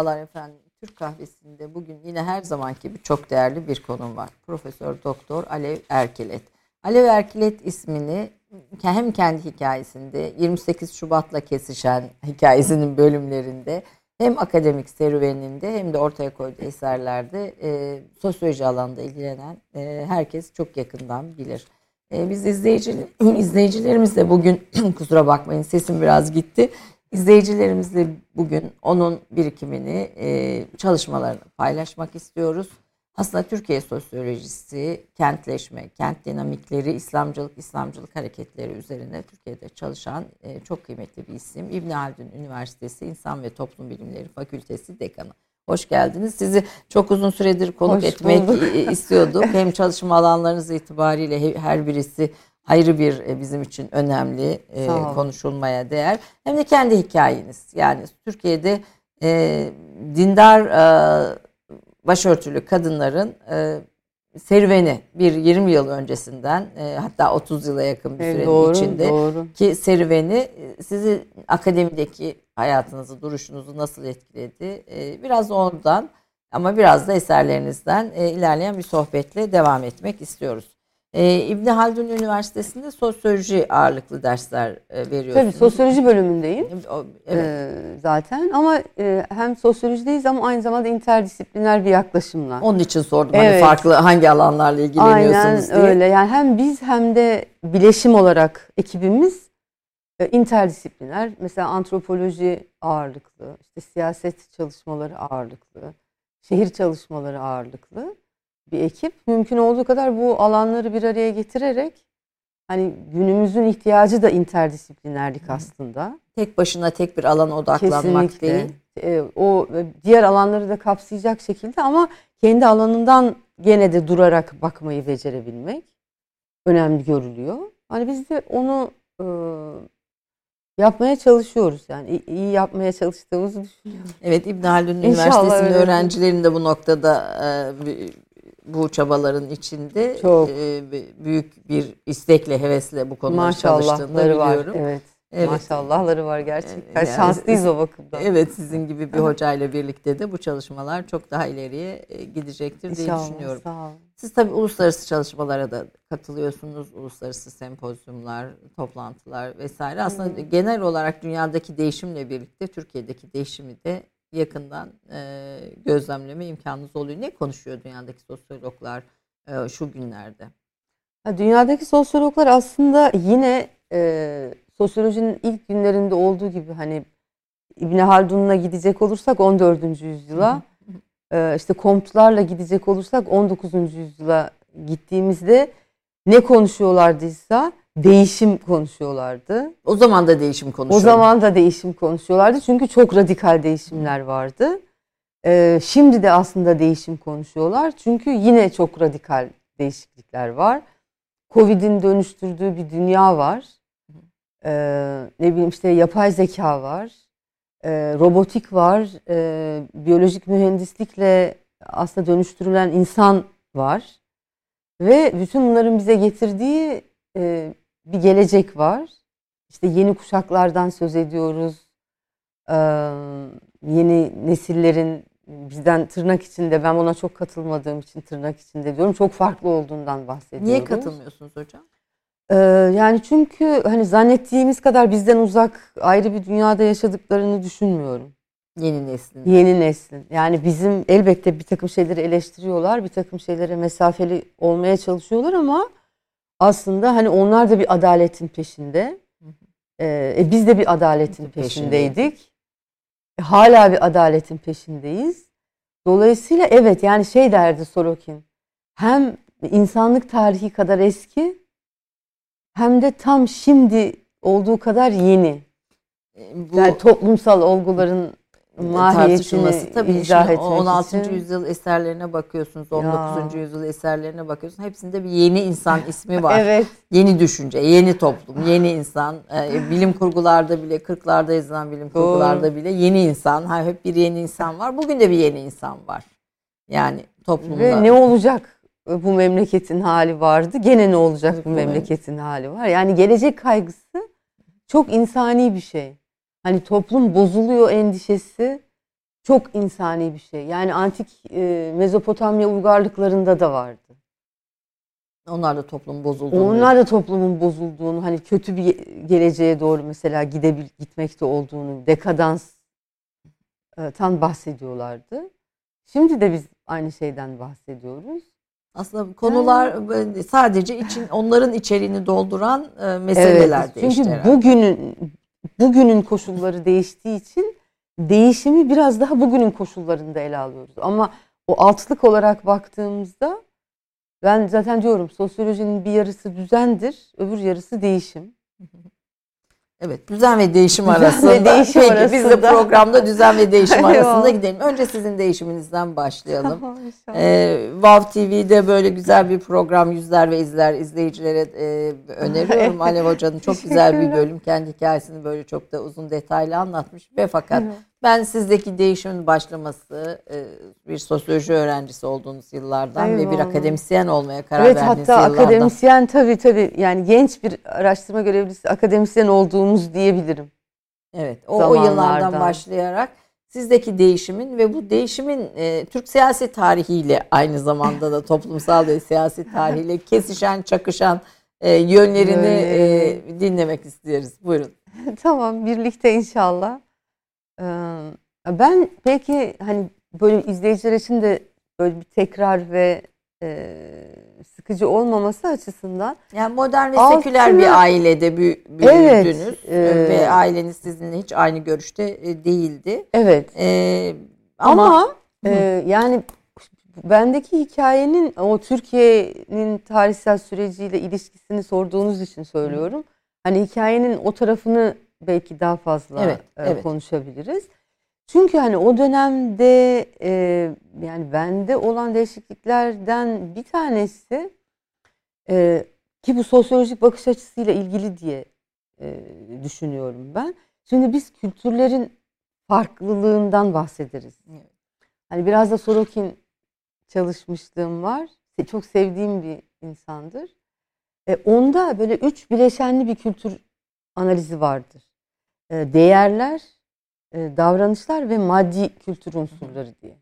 Merhabalar efendim. Türk kahvesinde bugün yine her zamanki gibi çok değerli bir konum var. Profesör Doktor Alev Erkilet. Alev Erkilet ismini hem kendi hikayesinde 28 Şubat'la kesişen hikayesinin bölümlerinde hem akademik serüveninde hem de ortaya koyduğu eserlerde e, sosyoloji alanında ilgilenen e, herkes çok yakından bilir. E, biz izleyici, izleyicilerimiz de bugün kusura bakmayın sesim biraz gitti. İzleyicilerimizle bugün onun birikimini, e, çalışmalarını paylaşmak istiyoruz. Aslında Türkiye sosyolojisi, kentleşme, kent dinamikleri, İslamcılık, İslamcılık hareketleri üzerine Türkiye'de çalışan e, çok kıymetli bir isim. İbn Haldun Üniversitesi İnsan ve Toplum Bilimleri Fakültesi Dekanı. Hoş geldiniz. Sizi çok uzun süredir konuk Hoş etmek bulduk. istiyorduk. Hem çalışma alanlarınız itibariyle her birisi ayrı bir e, bizim için önemli e, konuşulmaya değer. Hem de kendi hikayeniz. Yani Türkiye'de e, dindar e, başörtülü kadınların e, serüveni bir 20 yıl öncesinden e, hatta 30 yıla yakın bir sürenin doğru, içinde doğru. ki serüveni e, sizi akademideki hayatınızı, duruşunuzu nasıl etkiledi? E, biraz ondan ama biraz da eserlerinizden e, ilerleyen bir sohbetle devam etmek istiyoruz. Ee, İbn Haldun Üniversitesi'nde sosyoloji ağırlıklı dersler e, veriyorsunuz. Tabii sosyoloji bölümündeyim. Evet. Ee, zaten ama e, hem sosyolojideyiz ama aynı zamanda interdisipliner bir yaklaşımla. Onun için sordum hani evet. hani farklı hangi alanlarla ilgileniyorsunuz Aynen diye. öyle. Yani hem biz hem de bileşim olarak ekibimiz e, interdisipliner. Mesela antropoloji ağırlıklı, işte siyaset çalışmaları ağırlıklı, şehir çalışmaları ağırlıklı bir ekip. Mümkün olduğu kadar bu alanları bir araya getirerek hani günümüzün ihtiyacı da interdisiplinerlik aslında. Tek başına tek bir alana odaklanmak Kesinlikle. değil. E, o diğer alanları da kapsayacak şekilde ama kendi alanından gene de durarak bakmayı becerebilmek önemli görülüyor. Hani biz de onu e, yapmaya çalışıyoruz yani iyi yapmaya çalıştığımızı düşünüyorum. Evet İbn Haldun Üniversitesi'nin öğrencilerinin de bu noktada e, bu çabaların içinde Çok. E, büyük bir istekle, hevesle bu konuda çalıştığını biliyorum. Var, evet. Evet. Maşallahları var gerçekten. Yani, Şanslıyız o bakımdan. Evet sizin gibi bir hocayla birlikte de bu çalışmalar çok daha ileriye e, gidecektir diye İnşallah, düşünüyorum. Sağ olun. Siz tabii uluslararası çalışmalara da katılıyorsunuz. Uluslararası sempozyumlar, toplantılar vesaire. Aslında hmm. genel olarak dünyadaki değişimle birlikte Türkiye'deki değişimi de yakından e, gözlemleme imkanınız oluyor. Ne konuşuyor dünyadaki sosyologlar e, şu günlerde? Dünyadaki sosyologlar aslında yine e, sosyolojinin ilk günlerinde olduğu gibi hani İbn Haldun'la gidecek olursak 14. yüzyıla, e, işte Komtlarla gidecek olursak 19. yüzyıla gittiğimizde ne konuşuyorlardıysa değişim konuşuyorlardı. O zaman da değişim konuşuyorlardı. O zaman da değişim konuşuyorlardı çünkü çok radikal değişimler vardı. Ee, şimdi de aslında değişim konuşuyorlar çünkü yine çok radikal değişiklikler var. Covid'in dönüştürdüğü bir dünya var. Ee, ne bileyim işte yapay zeka var. Ee, robotik var. Ee, biyolojik mühendislikle aslında dönüştürülen insan var. Ve bütün bunların bize getirdiği e, bir gelecek var. İşte yeni kuşaklardan söz ediyoruz. Ee, yeni nesillerin bizden tırnak içinde ben ona çok katılmadığım için tırnak içinde diyorum çok farklı olduğundan bahsediyoruz. Niye katılmıyorsunuz hocam? Ee, yani çünkü hani zannettiğimiz kadar bizden uzak ayrı bir dünyada yaşadıklarını düşünmüyorum. Yeni neslin. Yeni neslin. Yani bizim elbette bir takım şeyleri eleştiriyorlar, bir takım şeylere mesafeli olmaya çalışıyorlar ama aslında hani onlar da bir adaletin peşinde. Ee, e, biz de bir adaletin peşindeydik. E, hala bir adaletin peşindeyiz. Dolayısıyla evet yani şey derdi Sorokin. Hem insanlık tarihi kadar eski hem de tam şimdi olduğu kadar yeni. E, bu, yani toplumsal olguların tartışılması tabii izah şimdi 16. için. yüzyıl eserlerine bakıyorsunuz 19. Ya. yüzyıl eserlerine bakıyorsunuz hepsinde bir yeni insan ismi var. evet. Yeni düşünce, yeni toplum, yeni insan. Ee, bilim kurgularda bile 40'larda yazılan bilim kurgularda bile yeni insan. Ha, hep bir yeni insan var. Bugün de bir yeni insan var. Yani toplumda. Ve ne olacak bu memleketin hali vardı. Gene ne olacak bu memleketin hali var. Yani gelecek kaygısı çok insani bir şey. Hani toplum bozuluyor endişesi çok insani bir şey. Yani antik e, Mezopotamya uygarlıklarında da vardı. Onlar da toplumun bozulduğunu. Onlar da toplumun bozulduğunu, hani kötü bir geleceğe doğru mesela gidebil gitmekte olduğunu, dekadans e, tan bahsediyorlardı. Şimdi de biz aynı şeyden bahsediyoruz. Aslında konular sadece için onların içeriğini dolduran e, meseleler evet, değişti. Çünkü bugünün bugünün koşulları değiştiği için değişimi biraz daha bugünün koşullarında ele alıyoruz. Ama o altlık olarak baktığımızda ben zaten diyorum sosyolojinin bir yarısı düzendir, öbür yarısı değişim. Evet, düzen ve değişim düzen arasında. Ve değişim Peki arasında. biz de programda düzen ve değişim arasında gidelim. Önce sizin değişiminizden başlayalım. ee, Vav TV'de böyle güzel bir program Yüzler ve İzler izleyicilere e, öneriyorum. Alev Hoca'nın çok güzel bir bölüm. Kendi hikayesini böyle çok da uzun detaylı anlatmış. Ve fakat ben sizdeki değişimin başlaması e, bir sosyoloji öğrencisi olduğunuz yıllardan Eyvallah. ve bir akademisyen olmaya karar evet, verdiğiniz hatta yıllardan. akademisyen tabii tabii yani genç bir araştırma görevlisi akademisyen olduğumuz diyebilirim. Evet o, o yıllardan başlayarak sizdeki değişimin ve bu değişimin e, Türk siyasi tarihiyle aynı zamanda da toplumsal ve siyasi tarihiyle kesişen, çakışan e, yönlerini e, dinlemek istiyoruz. Buyurun. tamam birlikte inşallah. Ben peki hani böyle izleyiciler için de böyle bir tekrar ve e, sıkıcı olmaması açısından. Yani modern ve altını, seküler bir ailede büyüdünüz evet, e, ve aileniz sizinle hiç aynı görüşte değildi. Evet. E, ama, ama e, yani bendeki hikayenin o Türkiye'nin tarihsel süreciyle ilişkisini sorduğunuz için söylüyorum. Hani hikayenin o tarafını belki daha fazla evet, evet. konuşabiliriz. Çünkü hani o dönemde e, yani bende olan değişikliklerden bir tanesi e, ki bu sosyolojik bakış açısıyla ilgili diye e, düşünüyorum ben. Şimdi biz kültürlerin farklılığından bahsederiz. Evet. Hani biraz da Sorokin çalışmışlığım var. Çok sevdiğim bir insandır. E, onda böyle üç bileşenli bir kültür analizi vardır. E, değerler, e, davranışlar ve maddi kültür unsurları diye.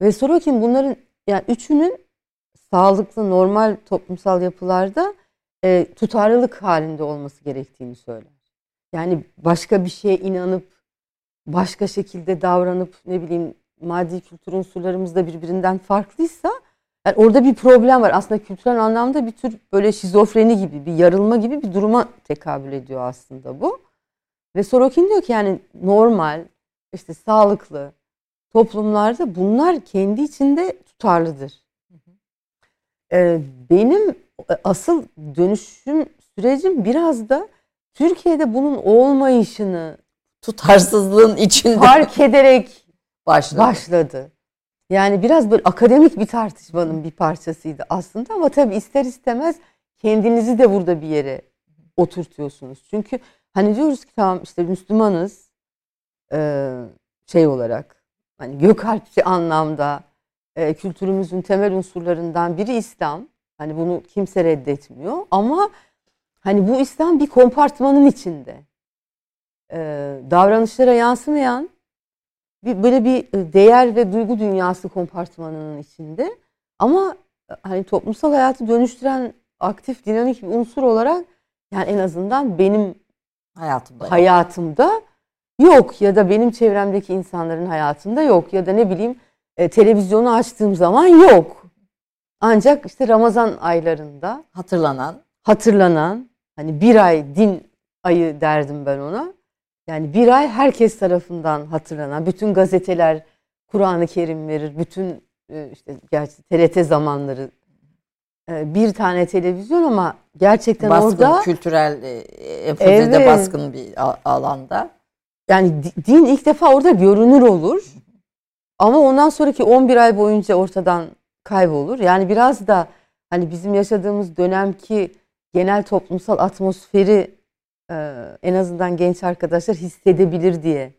Ve Sorokin bunların yani üçünün sağlıklı normal toplumsal yapılarda e, tutarlılık halinde olması gerektiğini söyler. Yani başka bir şeye inanıp başka şekilde davranıp ne bileyim maddi kültür unsurlarımız da birbirinden farklıysa yani orada bir problem var. Aslında kültürel anlamda bir tür böyle şizofreni gibi, bir yarılma gibi bir duruma tekabül ediyor aslında bu. Ve Sorokin diyor ki yani normal, işte sağlıklı toplumlarda bunlar kendi içinde tutarlıdır. Ee, benim asıl dönüşüm sürecim biraz da Türkiye'de bunun olmayışını tutarsızlığın içinde fark ederek başladı. başladı. Yani biraz böyle akademik bir tartışmanın bir parçasıydı aslında ama tabii ister istemez kendinizi de burada bir yere oturtuyorsunuz. Çünkü hani diyoruz ki tamam işte Müslümanız şey olarak hani gökalpçi anlamda kültürümüzün temel unsurlarından biri İslam. Hani bunu kimse reddetmiyor ama hani bu İslam bir kompartmanın içinde. davranışlara yansımayan bir, böyle bir e, değer ve duygu dünyası kompartmanının içinde. Ama e, hani toplumsal hayatı dönüştüren aktif, dinamik bir unsur olarak yani en azından benim hayatımda, hayatımda yok ya da benim çevremdeki insanların hayatında yok ya da ne bileyim e, televizyonu açtığım zaman yok. Ancak işte Ramazan aylarında hatırlanan hatırlanan hani bir ay din ayı derdim ben ona. Yani bir ay herkes tarafından hatırlanan, bütün gazeteler Kur'an-ı Kerim verir, bütün e, işte gerçi TRT zamanları bir tane televizyon ama gerçekten baskın, orada kültürel e, enfazede evet, baskın bir alanda. Yani din ilk defa orada görünür olur. Ama ondan sonraki 11 ay boyunca ortadan kaybolur. Yani biraz da hani bizim yaşadığımız dönemki genel toplumsal atmosferi en azından genç arkadaşlar hissedebilir diye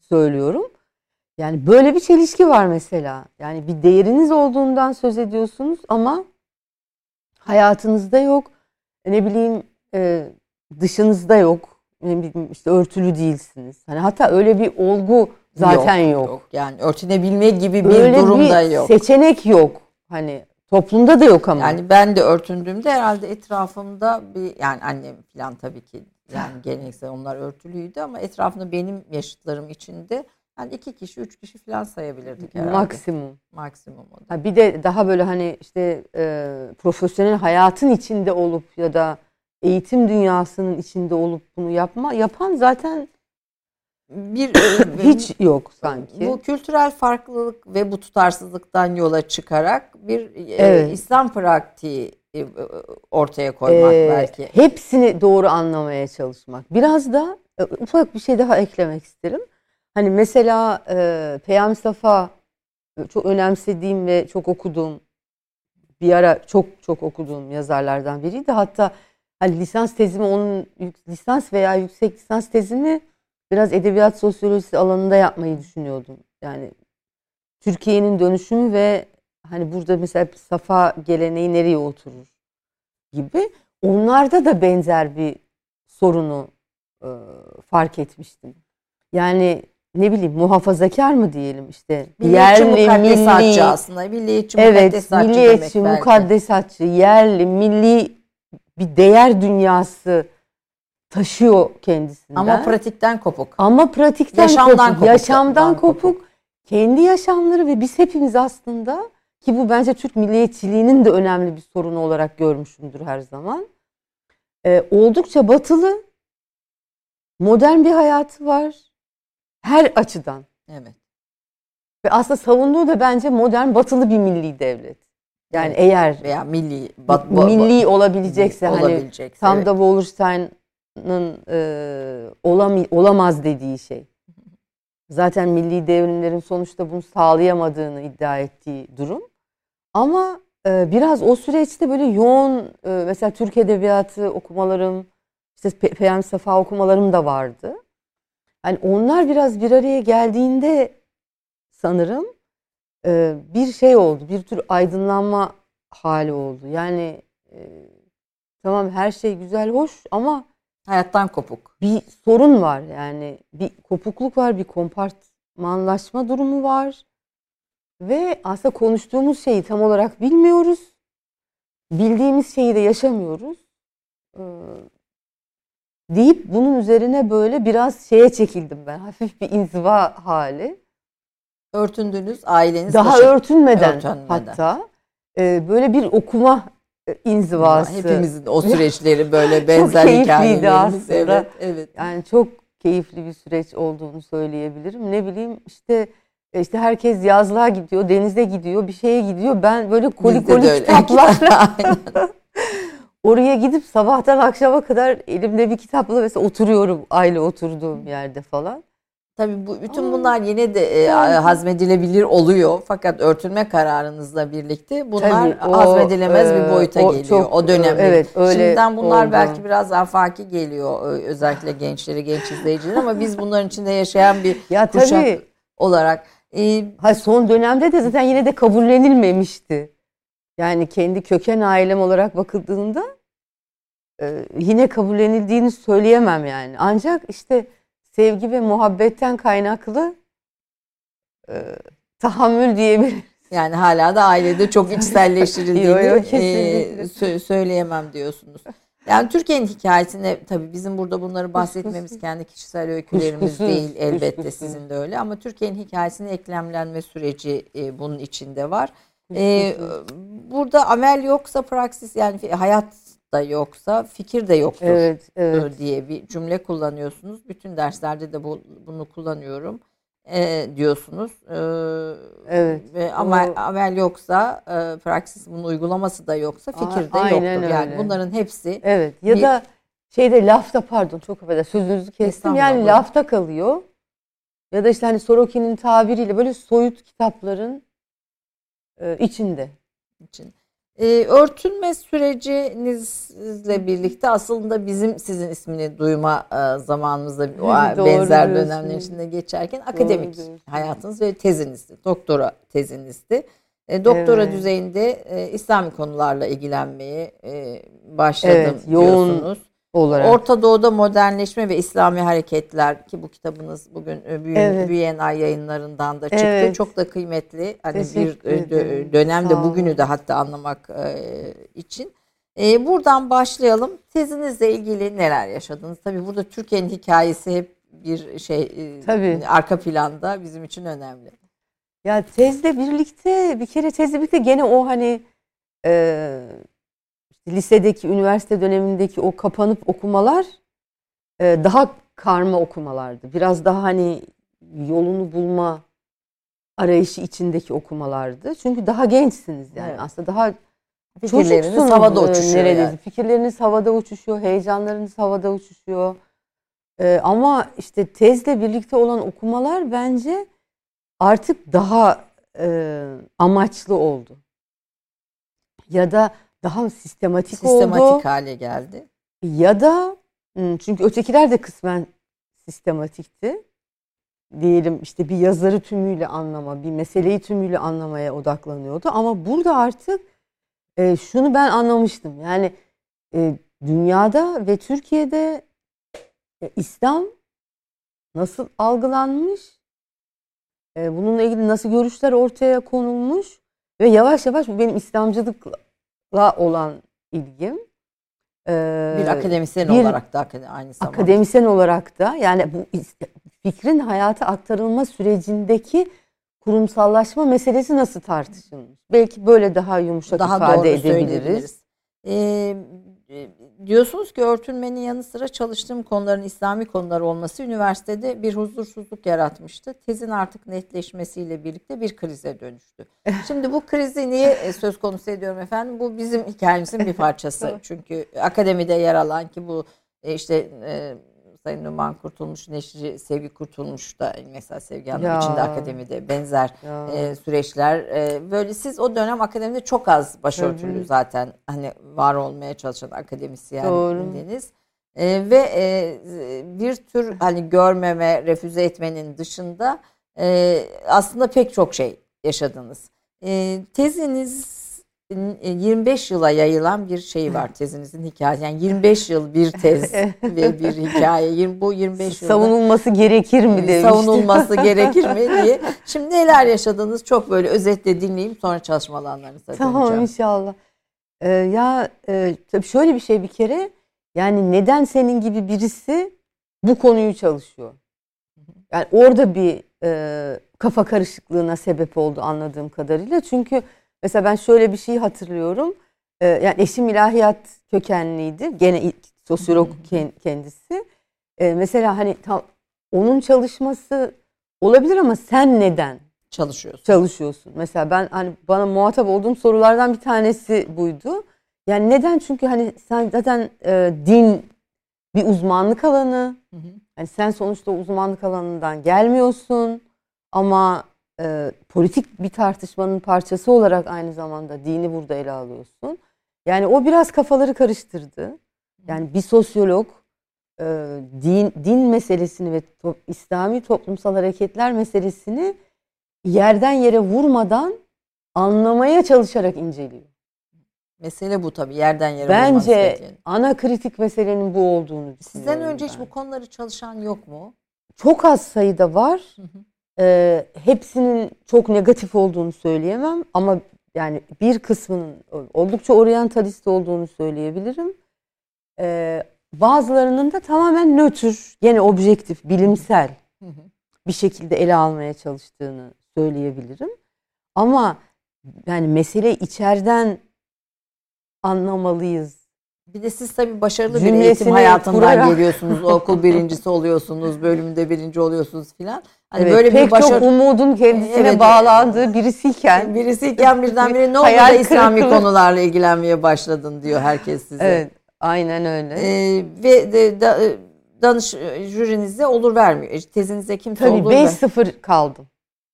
söylüyorum. Yani böyle bir çelişki var mesela. Yani bir değeriniz olduğundan söz ediyorsunuz ama hayatınızda yok. Ne bileyim dışınızda yok. Ne bileyim işte örtülü değilsiniz. Hani hatta öyle bir olgu zaten yok. yok. Yani örtünebilme gibi bir Öyle durum bir da yok. seçenek yok. Hani toplumda da yok ama. Yani ben de örtündüğümde herhalde etrafımda bir yani annem falan tabii ki yani geleneksel onlar örtülüydü ama etrafında benim yaşıtlarım içinde yani iki kişi, üç kişi falan sayabilirdik herhalde. maksimum. Maksimum o da. Ha, bir de daha böyle hani işte e, profesyonel hayatın içinde olup ya da eğitim dünyasının içinde olup bunu yapma yapan zaten Bir hiç yok sanki. Bu kültürel farklılık ve bu tutarsızlıktan yola çıkarak bir e, Evet. İslam pratiği e, ortaya koymak Ee, belki. Hepsini doğru anlamaya çalışmak. Biraz da e, ufak bir şey daha eklemek isterim. Hani mesela e, Peyami Safa e, çok önemsediğim ve çok okuduğum bir ara çok çok okuduğum yazarlardan biriydi. Hatta hani lisans tezimi onun lisans veya yüksek lisans tezimi biraz edebiyat sosyolojisi alanında yapmayı düşünüyordum. Yani Türkiye'nin dönüşümü ve hani burada mesela Safa geleneği nereye oturur gibi. Onlarda da benzer bir sorunu e, fark etmiştim. Yani ne bileyim muhafazakar mı diyelim işte Milliyetçi yerli milli aslında. Milliyetçi evet milliyetçi demek belki. mukaddesatçı yerli milli bir değer dünyası taşıyor kendisinden. Ama pratikten kopuk. Ama pratikten Yaşamdan kopuk, kopuk, yaşamdan kopuk. kopuk. Kendi yaşamları ve biz hepimiz aslında ki bu bence Türk milliyetçiliğinin de önemli bir sorunu olarak görmüşümdür her zaman. Ee, oldukça batılı, modern bir hayatı var her açıdan. Evet. Ve aslında savunduğu da bence modern batılı bir milli devlet. Yani Evet. eğer Veya milli bat, ba- milli olabilecekse hani olabilecekse, tam evet. da Wallerstein'ın e, olami- olamaz dediği şey. Zaten milli devrimlerin sonuçta bunu sağlayamadığını iddia ettiği durum. Ama e, biraz o süreçte böyle yoğun e, mesela Türk Edebiyatı okumalarım, işte Pe- Peyami Safa okumalarım da vardı. Hani onlar biraz bir araya geldiğinde sanırım e, bir şey oldu, bir tür aydınlanma hali oldu. Yani e, tamam her şey güzel, hoş ama hayattan kopuk. bir sorun var yani bir kopukluk var, bir kompartmanlaşma durumu var ve aslında konuştuğumuz şeyi tam olarak bilmiyoruz. Bildiğimiz şeyi de yaşamıyoruz. Ee, deyip bunun üzerine böyle biraz şeye çekildim ben. Hafif bir inziva hali. Örtündünüz, aileniz Daha başı- örtünmeden, örtünmeden. hatta e, böyle bir okuma e, inzivası. Hepimizin o süreçleri böyle benzer hikayelerimiz. Evet, evet. Yani çok keyifli bir süreç olduğunu söyleyebilirim. Ne bileyim işte e, işte herkes yazlığa gidiyor, denize gidiyor, bir şeye gidiyor. Ben böyle koli Bizde koli kitaplarla. oraya gidip sabahtan akşama kadar elimde bir kitapla mesela oturuyorum aile oturduğum yerde falan. Tabii bu bütün bunlar yine de e, hazmedilebilir oluyor. Fakat örtülme kararınızla birlikte bunlar Tabii, o, hazmedilemez e, bir boyuta o geliyor. çok, o dönemde. e, evet, öyle Şimdiden bunlar oldu. belki biraz afaki geliyor. e, Özellikle gençleri, genç izleyiciler ama biz bunların içinde yaşayan bir Ya kuşak tabii olarak. E, Ha, son dönemde de zaten yine de kabullenilmemişti. Yani kendi köken ailem olarak bakıldığında e, yine kabullenildiğini söyleyemem yani. Ancak işte sevgi ve muhabbetten kaynaklı e, tahammül diyebilirim. Yani hala da ailede çok içselleştirildiğini Yo, yo, e, sö- söyleyemem diyorsunuz. Yani Türkiye'nin hikayesine tabii bizim burada bunları bahsetmemiz kendi kişisel öykülerimiz değil elbette sizin de öyle ama Türkiye'nin hikayesinin eklemlenme süreci e, bunun içinde var. E, burada amel yoksa praksis yani hayat da yoksa fikir de yoktur Evet, evet. diye bir cümle kullanıyorsunuz. Bütün derslerde de bu, bunu kullanıyorum e, diyorsunuz. E, Evet. Ve amel, O- amel yoksa, e, praksis bunun uygulaması da yoksa fikir de yoktur. aynen Yani öyle. bunların hepsi Evet ya Bir- da şeyde lafta pardon çok affedersin sözünüzü kestim. Yani buyurun. lafta kalıyor. Ya da işte hani Sorokin'in tabiriyle böyle soyut kitapların e, içinde. için. E, örtünme sürecinizle birlikte aslında bizim sizin ismini duyma e, zamanımızda o Doğru benzer diyorsun. dönemler içinde geçerken akademik diyorsun. hayatınız ve tezinizdi. Doktora tezinizdi. E, doktora Evet. düzeyinde e, İslami konularla ilgilenmeye e, başladım Evet, yoğun diyorsunuz. Olarak. Orta Doğu'da modernleşme ve İslami hareketler ki bu kitabınız bugün e, büyüyen, Evet. büyüyen ay yayınlarından da çıktı. Evet. Çok da kıymetli. Hani bir Teşekkür e, ederim. dö- dönemde bugünü de hatta anlamak e, için. E, buradan başlayalım. Tezinizle ilgili neler yaşadınız? Tabii burada Türkiye'nin hikayesi hep bir şey e, Tabii. arka planda bizim için önemli. Ya tezle birlikte bir kere tezle birlikte gene o hani e, lisedeki, üniversite dönemindeki o kapanıp okumalar e, daha karma okumalardı. Biraz daha hani yolunu bulma arayışı içindeki okumalardı. Çünkü daha gençsiniz yani Evet. aslında daha Fikirleriniz çocuksunuz, havada e, uçuşuyor neredeyse. yani. Fikirleriniz havada uçuşuyor, heyecanlarınız havada uçuşuyor. E, ama işte tezle birlikte olan okumalar bence artık daha e, amaçlı oldu. Ya da daha sistematik, Sistematik oldu. hale geldi. Ya da hmm, çünkü ötekiler de kısmen sistematikti. Diyelim işte bir yazarı tümüyle anlama, bir meseleyi tümüyle anlamaya odaklanıyordu. Ama burada artık e, şunu ben anlamıştım. Yani e, dünyada ve Türkiye'de e, İslam nasıl algılanmış, e, bununla ilgili nasıl görüşler ortaya konulmuş ve yavaş yavaş bu benim İslamcılıkla olan ilgim. e, Bir akademisyen bir olarak da aynı zamanda. akademisyen olarak da yani bu fikrin hayata aktarılma sürecindeki kurumsallaşma meselesi nasıl tartışılmış? Belki böyle daha yumuşak daha ifade doğru edebiliriz. söyleyebiliriz. Ee, diyorsunuz ki örtünmenin yanı sıra çalıştığım konuların İslami konular olması üniversitede bir huzursuzluk yaratmıştı. Tezin artık netleşmesiyle birlikte bir krize dönüştü. Şimdi bu krizi niye e, söz konusu ediyorum efendim? Bu bizim hikayemizin bir parçası. Çünkü akademide yer alan ki bu e, işte e, Sayın Numan Kurtulmuş, Neşri Sevgi Kurtulmuş da mesela Sevgi Hanım Ya. içinde akademide benzer Ya. e, süreçler. E, böyle siz o dönem akademide çok az başörtülü Hı hı. zaten hani var olmaya çalışan akademisyendiniz. E, ve e, bir tür hani görmeme, refüze etmenin dışında e, aslında pek çok şey yaşadınız. E, teziniz 25 yıla yayılan bir şey var tezinizin hikayesi. Yani 25 yıl bir tez ve bir hikaye. Bu 25 yılda Savunulması gerekir mi demiştim. savunulması gerekir mi diye. Şimdi neler yaşadınız çok böyle özetle dinleyeyim sonra çalışma alanlarınıza Tamam döneceğim. inşallah. Ee, ya e, tabii şöyle bir şey bir kere yani neden senin gibi birisi bu konuyu çalışıyor? Yani orada bir e, kafa karışıklığına sebep oldu anladığım kadarıyla. Çünkü mesela ben şöyle bir şey hatırlıyorum. E, yani eşim ilahiyat kökenliydi. Gene sosyolog ken- kendisi. E, mesela hani tam onun çalışması olabilir ama sen neden? Çalışıyorsun. çalışıyorsun. Mesela ben hani bana muhatap olduğum sorulardan bir tanesi buydu. Yani neden? Çünkü hani sen zaten e, din bir uzmanlık alanı. Hı hı. Yani sen sonuçta uzmanlık alanından gelmiyorsun ama e, politik bir tartışmanın parçası olarak aynı zamanda dini burada ele alıyorsun. Yani o biraz kafaları karıştırdı. Yani bir sosyolog e, din din meselesini ve to- İslami toplumsal hareketler meselesini yerden yere vurmadan anlamaya çalışarak inceliyor. Mesele bu tabii yerden yere Bence ana kritik meselenin bu olduğunu düşünüyorum. Sizden önce hiç ben. bu konuları çalışan yok mu? çok az sayıda var. Hı hı. Ee, hepsinin çok negatif olduğunu söyleyemem ama yani bir kısmının oldukça oryantalist olduğunu söyleyebilirim. Ee, bazılarının da tamamen nötr, gene objektif, bilimsel bir şekilde ele almaya çalıştığını söyleyebilirim. Ama yani mesele içeriden anlamalıyız. Bir de siz tabii başarılı bir eğitim hayatından kurarak- geliyorsunuz. Okul birincisi oluyorsunuz, bölümde birinci oluyorsunuz filan. Hani Evet, böyle pek bir başarı çok umudun kendisine Evet. bağlandığı birisiyken birisiyken birdenbire ne oldu da İslami kırıklığı. konularla ilgilenmeye başladın diyor herkes size. Evet, aynen öyle. Ee, ve de, da, danış e, jürinize olur vermiyor. E, Tezinize kimse Tabii olur ver. 5-0 kaldım.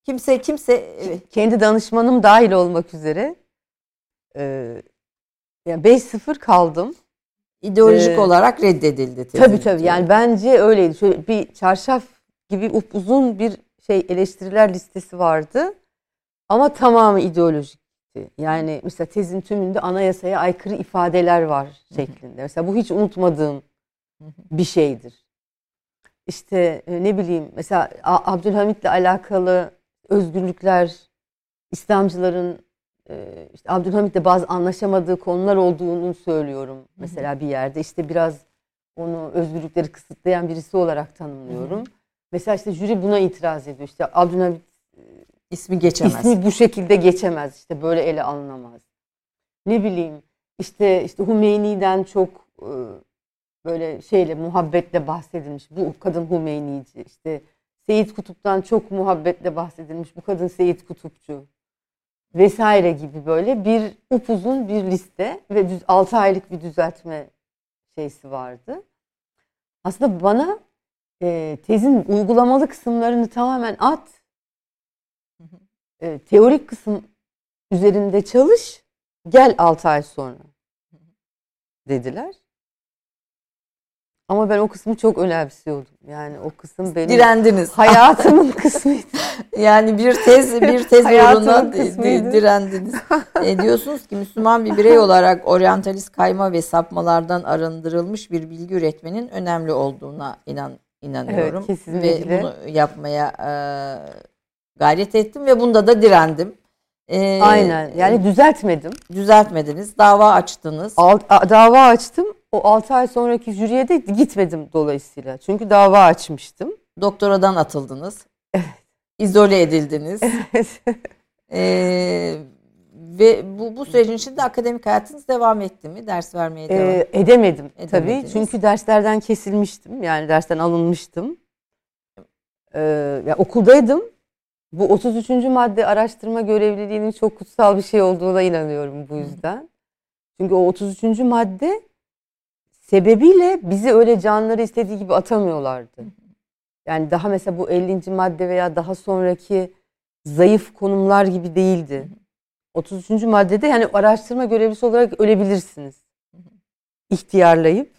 Kimse kimse e, Kendi danışmanım dahil olmak üzere. Ee, yani 5-0 kaldım. ideolojik Ee, olarak reddedildi teziniz. Tabii tabii. Yani bence öyleydi. Şöyle bir çarşaf gibi upuzun bir şey eleştiriler listesi vardı. Ama tamamı ideolojikti. Yani mesela tezin tümünde anayasaya aykırı ifadeler var şeklinde. Mesela bu hiç unutmadığım bir şeydir. İşte e, ne bileyim mesela Abdülhamit'le alakalı özgürlükler, İslamcıların işte Abdülhamit'le bazı anlaşamadığı konular olduğunu söylüyorum. Mesela bir yerde işte biraz onu özgürlükleri kısıtlayan birisi olarak tanımlıyorum. Mesela işte jüri buna itiraz ediyor. İşte Abdülhamit İsmi geçemez. ismi bu şekilde geçemez. İşte böyle ele alınamaz. Ne bileyim işte işte Hümeyni'den çok e, böyle şeyle muhabbetle bahsedilmiş. Bu kadın Hümeynici. İşte Seyit Kutup'tan çok muhabbetle bahsedilmiş. Bu kadın Seyit Kutupçu vesaire gibi böyle bir upuzun bir liste ve düz, 6 aylık bir düzeltme şeysi vardı. Aslında bana e, tezin uygulamalı kısımlarını tamamen at. E, teorik kısım üzerinde çalış. Gel 6 ay sonra dediler. Ama ben o kısmı çok önemsiyordum. Yani o kısım benim Direndiniz. hayatımın kısmıydı. Yani bir tez bir tez uğruna direndiniz. E, diyorsunuz ki Müslüman bir birey olarak oryantalist kayma ve sapmalardan arındırılmış bir bilgi üretmenin önemli olduğuna inan inanıyorum Evet, kesinlikle. ve bunu yapmaya e, gayret ettim ve bunda da direndim. E, Aynen. Yani düzeltmedim. düzeltmediniz, dava açtınız. Alt, a- dava açtım. O 6 ay sonraki jüriye de gitmedim dolayısıyla. Çünkü dava açmıştım. Doktoradan atıldınız. İzole edildiniz. Ee, ve bu, bu sürecin içinde akademik hayatınız devam etti mi? Ders vermeye devam Ee, edemedim tabii. Çünkü derslerden kesilmiştim. Yani dersten alınmıştım. Ee, ya okuldaydım. Bu 33. madde araştırma görevliliğinin çok kutsal bir şey olduğuna inanıyorum bu yüzden. Çünkü o 33. madde sebebiyle bizi öyle canları istediği gibi atamıyorlardı. Yani daha mesela bu 50. madde veya daha sonraki zayıf konumlar gibi değildi. 33. maddede yani araştırma görevlisi olarak ölebilirsiniz. İhtiyarlayıp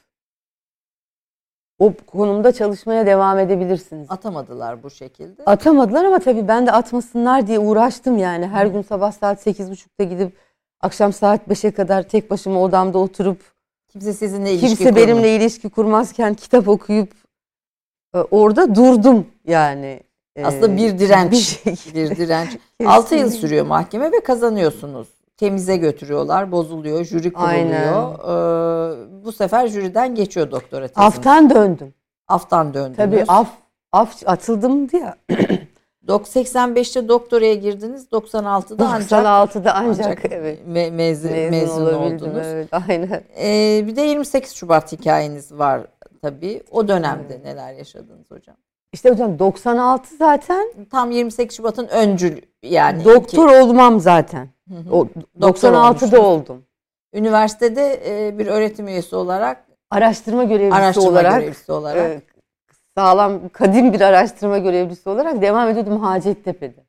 o konumda çalışmaya devam edebilirsiniz. Atamadılar bu şekilde. Atamadılar ama tabii ben de atmasınlar diye uğraştım yani. Her gün sabah saat 8.30'da gidip akşam saat 5'e kadar tek başıma odamda oturup Kimse sizinle ilişki kimse kurmadı. benimle ilişki kurmazken kitap okuyup e, orada durdum yani. E, Aslında bir direnç. Bir şekilde. Bir direnç. 6 yıl sürüyor mahkeme ve kazanıyorsunuz. Temize götürüyorlar, bozuluyor, jüri kuruluyor. Ee, bu sefer jüriden geçiyor doktora teziniz. Aftan döndüm. Aftan döndünüz. Tabii af af atıldım diye. Dok- 85'te doktoraya girdiniz, 96'da ancak 96'da ancak, ancak evet. me- mezun, Mezun, mezun oldunuz. Evet, aynen. Ee, bir de 28 Şubat hikayeniz var tabii. O dönemde neler yaşadınız hocam? İşte hocam 96 zaten Tam 28 Şubat'ın öncül yani. doktor olmam zaten. Hı hı. O Doktor 96'da olmuşsunuz. oldum. Üniversitede e, bir öğretim üyesi olarak, Araştırma görevlisi araştırma olarak görevlisi olarak. e, sağlam kadim bir araştırma görevlisi olarak devam ediyordum Hacettepe'de.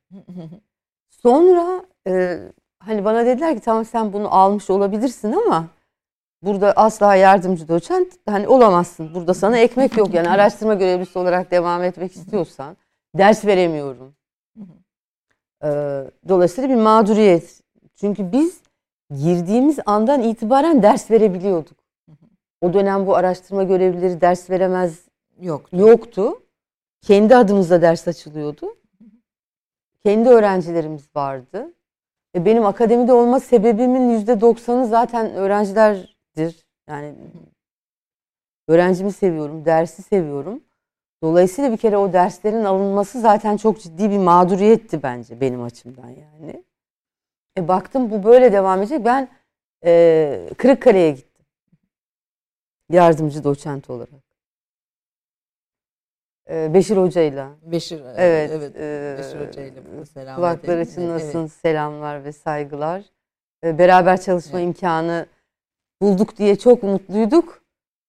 Sonra e, hani bana dediler ki tamam sen bunu almış olabilirsin ama burada asla yardımcı doçent hani olamazsın. Burada sana ekmek yok yani araştırma görevlisi olarak devam etmek istiyorsan ders veremiyorum. E, dolayısıyla bir mağduriyet. Çünkü biz girdiğimiz andan itibaren ders verebiliyorduk. O dönem bu araştırma görevlileri ders veremez Yok. yoktu. Kendi adımıza ders açılıyordu. Kendi öğrencilerimiz vardı. Ve benim akademide olma sebebimin yüzde doksanı zaten öğrencilerdir. Yani öğrencimi seviyorum, dersi seviyorum. Dolayısıyla bir kere o derslerin alınması zaten çok ciddi bir mağduriyetti bence benim açımdan yani. E baktım bu böyle devam edecek. Ben e, Kırıkkale'ye gittim. Yardımcı doçent olarak. E, Beşir Hoca'yla. Beşir, Evet. evet. e, Beşir Hoca ile burada selam Kulakları edelim. çınlasın Evet. selamlar ve saygılar. E, beraber çalışma Evet. imkanı bulduk diye çok mutluyduk.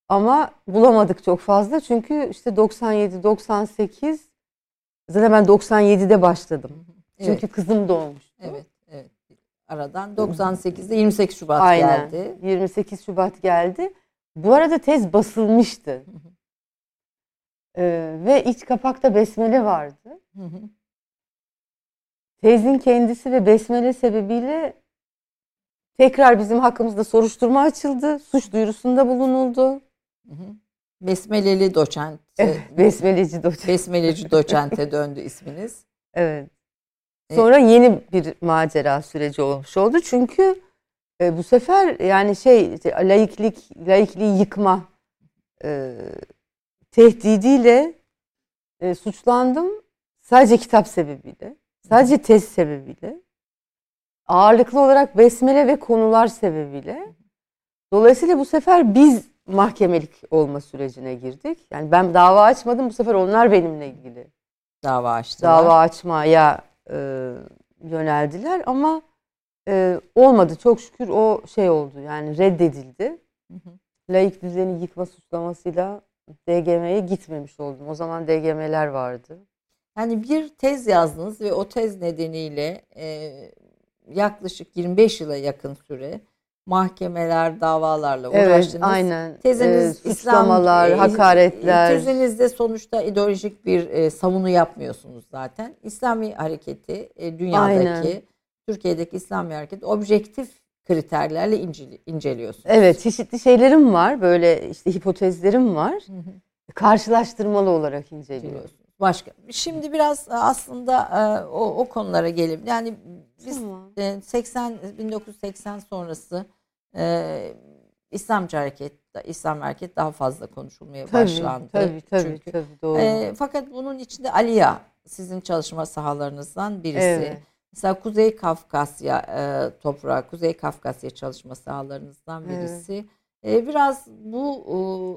Ama bulamadık çok fazla. Çünkü işte 97 98 zaten ben 97'de başladım. Evet, Çünkü kızım doğmuştu. evet, evet. Aradan 98'de 28 Şubat Aynen. geldi. 28 Şubat geldi. Bu arada tez basılmıştı. Ee, ve iç kapakta besmele vardı. Hı hı. Tezin kendisi ve besmele sebebiyle tekrar bizim hakkımızda soruşturma açıldı. Suç duyurusunda bulunuldu. Hı hı. Besmeleli doçent. Evet, besmeleci doçent. Besmeleci doçente döndü isminiz. Evet. Sonra yeni bir macera süreci olmuş oldu. Çünkü e, bu sefer yani şey laiklik, laikliği yıkma e, tehdidiyle e, suçlandım. Sadece kitap sebebiyle. Sadece test sebebiyle. Ağırlıklı olarak besmele ve konular sebebiyle. Dolayısıyla bu sefer biz mahkemelik olma sürecine girdik. Yani ben dava açmadım. Bu sefer onlar benimle ilgili Dava açtılar. dava açmaya e, yöneldiler ama e, olmadı. Çok şükür o şey oldu. Yani reddedildi. Hı hı. Laik düzeni yıkma suçlamasıyla DGM'ye gitmemiş oldum. O zaman DGM'ler vardı. Yani bir tez yazdınız ve o tez nedeniyle e, yaklaşık 25 yıla yakın süre mahkemeler, davalarla Evet, uğraştınız. aynen. Teziniz E, İslam suçlamalar, e, hakaretler. Tezinizde sonuçta ideolojik bir e, savunu yapmıyorsunuz zaten. İslami hareketi e, dünyadaki, Aynen. Türkiye'deki İslami hareketi objektif kriterlerle inceli- inceliyorsunuz. Evet, çeşitli şeylerim var. Böyle işte hipotezlerim var. Hı hı. Karşılaştırmalı olarak inceliyorum. Başka. Şimdi biraz aslında e, o, o konulara gelelim. Yani biz Tamam. e, 80 1980 sonrası e, İslamcı hareket, İslam hareket daha fazla konuşulmaya Tabii, başlandı. tabii, tabii, Çünkü tabii, doğru. E, fakat bunun içinde Aliya sizin çalışma sahalarınızdan birisi. Evet. Mesela Kuzey Kafkasya e, toprağı, Kuzey Kafkasya çalışma sahalarınızdan Evet. birisi. E, biraz bu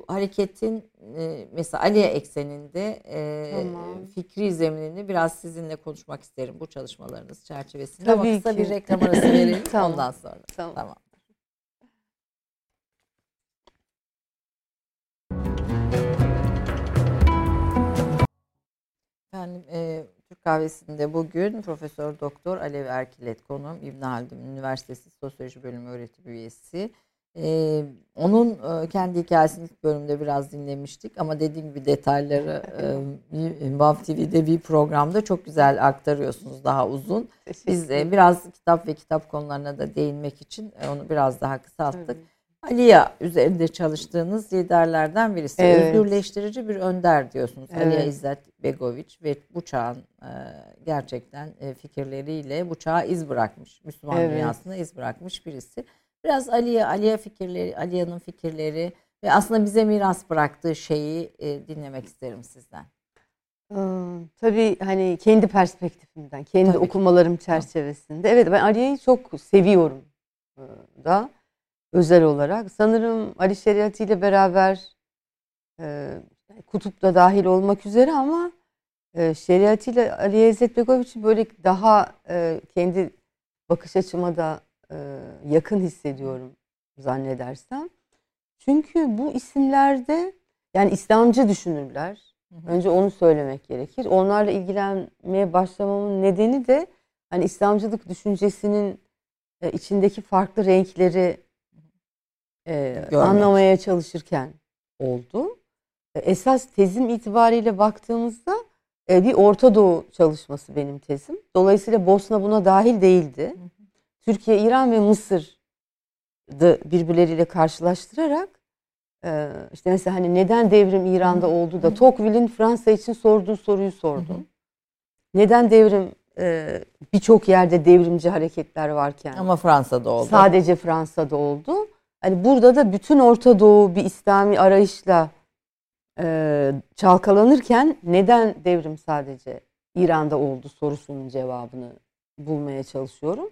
e, hareketin e, mesela Aliye ekseninde e, Tamam. fikri zeminini biraz sizinle konuşmak isterim bu çalışmalarınız çerçevesinde. Ama Tabii kısa ki. bir reklam arası verelim Tamam. ondan sonra. Tamam. Tamam. Efendim e, Türk kahvesinde bugün Profesör Doktor Alev Erkilet konuğum İbn Haldun Üniversitesi Sosyoloji Bölümü öğretim üyesi. E, onun e, kendi hikayesini ilk bölümde biraz dinlemiştik ama dediğim gibi detayları e, Vav TV'de bir programda çok güzel aktarıyorsunuz daha uzun. Biz e, biraz kitap ve kitap konularına da değinmek için e, onu biraz daha kısalttık. Tabii. Aliya üzerinde çalıştığınız liderlerden birisi. Evet. Özgürleştirici bir önder diyorsunuz. Aliya Evet. İzzet Begoviç ve bu çağın e, gerçekten e, fikirleriyle bu çağa iz bırakmış. Müslüman Evet. dünyasına iz bırakmış birisi. Biraz Aliye, Aliye fikirleri, Aliya'nın fikirleri ve aslında bize miras bıraktığı şeyi e, dinlemek isterim sizden. Ee, Tabii hani kendi perspektifimden, kendi Tabii ki. okumalarım çerçevesinde. Evet ben Aliye'yi çok seviyorum da özel olarak. Sanırım Ali Şeriatı ile beraber e, Kutup da dahil olmak üzere ama e, Şeriatı ile Ali İzzet Begoviç'i böyle daha e, kendi bakış açıma da e, yakın hissediyorum zannedersem. Çünkü bu isimlerde yani İslamcı düşünürler. Hı hı. Önce onu söylemek gerekir. Onlarla ilgilenmeye başlamamın nedeni de hani İslamcılık düşüncesinin e, içindeki farklı renkleri e, anlamaya çalışırken oldu. E, esas tezim itibariyle baktığımızda e, bir Orta Doğu çalışması benim tezim. Dolayısıyla Bosna buna dahil değildi. Türkiye, İran ve Mısır birbirleriyle karşılaştırarak e, işte mesela hani neden devrim İran'da oldu da Tocqueville'in Fransa için sorduğu soruyu sordum. Neden devrim e, birçok yerde devrimci hareketler varken Ama Fransa'da oldu. sadece Fransa'da oldu. Hani burada da bütün Orta Doğu bir İslami arayışla e, çalkalanırken neden devrim sadece İran'da oldu sorusunun cevabını bulmaya çalışıyorum.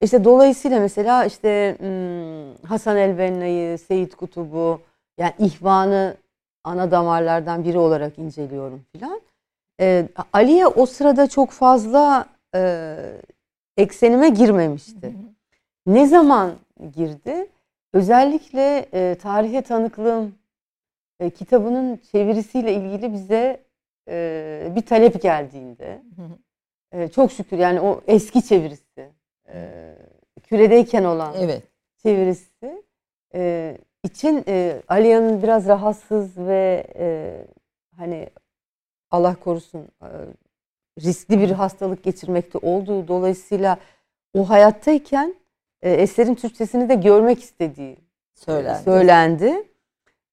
İşte dolayısıyla mesela işte hmm, Hasan el-Benna'yı, Seyit Kutub'u yani ihvanı ana damarlardan biri olarak inceliyorum filan. E, Aliye o sırada çok fazla e, eksenime girmemişti. Ne zaman girdi? Özellikle e, tarihe tanıklığım e, kitabının çevirisiyle ilgili bize e, bir talep geldiğinde e, çok şükür yani o eski çevirisi e, küredeyken olan Evet. çevirisi e, için e, Aliya'nın biraz rahatsız ve e, hani Allah korusun e, riskli bir hastalık geçirmekte olduğu dolayısıyla o hayattayken e, eserin Türkçesini de görmek istediği Söylendi. söylendi.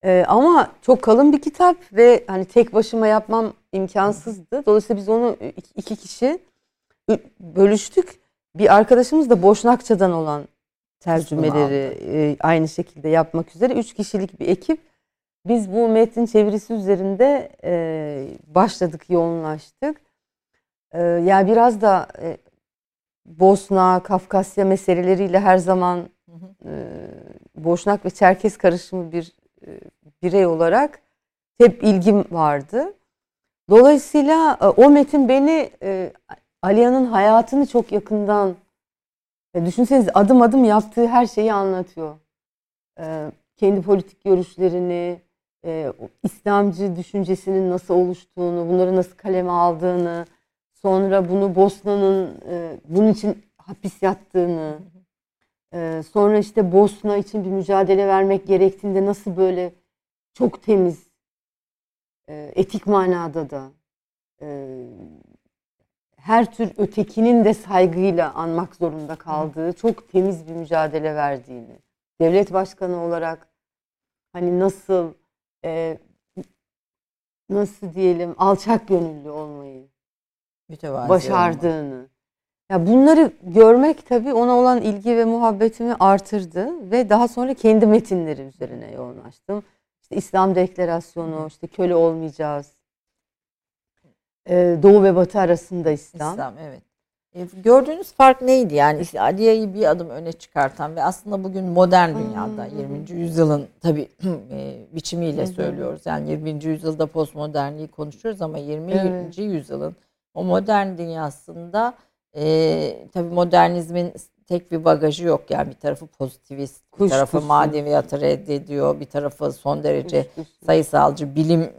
Ee, ama çok kalın bir kitap ve hani tek başıma yapmam imkansızdı. Dolayısıyla biz onu iki kişi bölüştük. Bir arkadaşımız da Boşnakça'dan olan tercümeleri e, aynı şekilde yapmak üzere üç kişilik bir ekip. Biz bu metin çevirisi üzerinde e, başladık, yoğunlaştık. E, yani biraz da e, Bosna, Kafkasya meseleleriyle her zaman e, Boşnak ve Çerkes karışımı bir e, birey olarak hep ilgim vardı. Dolayısıyla e, o metin beni e, Aliya'nın hayatını çok yakından e, düşünseniz adım adım yaptığı her şeyi anlatıyor. E, kendi politik görüşlerini, e, İslamcı düşüncesinin nasıl oluştuğunu, bunları nasıl kaleme aldığını, sonra bunu Bosna'nın e, bunun için hapis yattığını, e, sonra işte Bosna için bir mücadele vermek gerektiğinde nasıl böyle çok temiz, e, etik manada da e, her tür ötekinin de saygıyla anmak zorunda kaldığı çok temiz bir mücadele verdiğini, devlet başkanı olarak hani nasıl e, nasıl diyelim alçak gönüllü olmayı Mütevazi başardığını. Olma. Ya bunları görmek tabii ona olan ilgi ve muhabbetimi artırdı ve daha sonra kendi metinleri üzerine yoğunlaştım. İşte İslam Deklarasyonu, işte köle olmayacağız, ee, Doğu ve Batı arasında İslam. İslam evet. E, gördüğünüz fark neydi? Yani işte Aliye'yi bir adım öne çıkartan ve aslında bugün modern dünyada hmm. 20. yüzyılın tabii e, biçimiyle söylüyoruz. Yani 20. yüzyılda postmodernliği konuşuyoruz ama 20. Evet. yüzyılın o modern dünyasında e, tabii modernizmin tek bir bagajı yok. Yani bir tarafı pozitivist, bir Kuş, tarafı maneviyatı reddediyor, bir tarafı son derece kuş, kuş. sayısalcı, bilim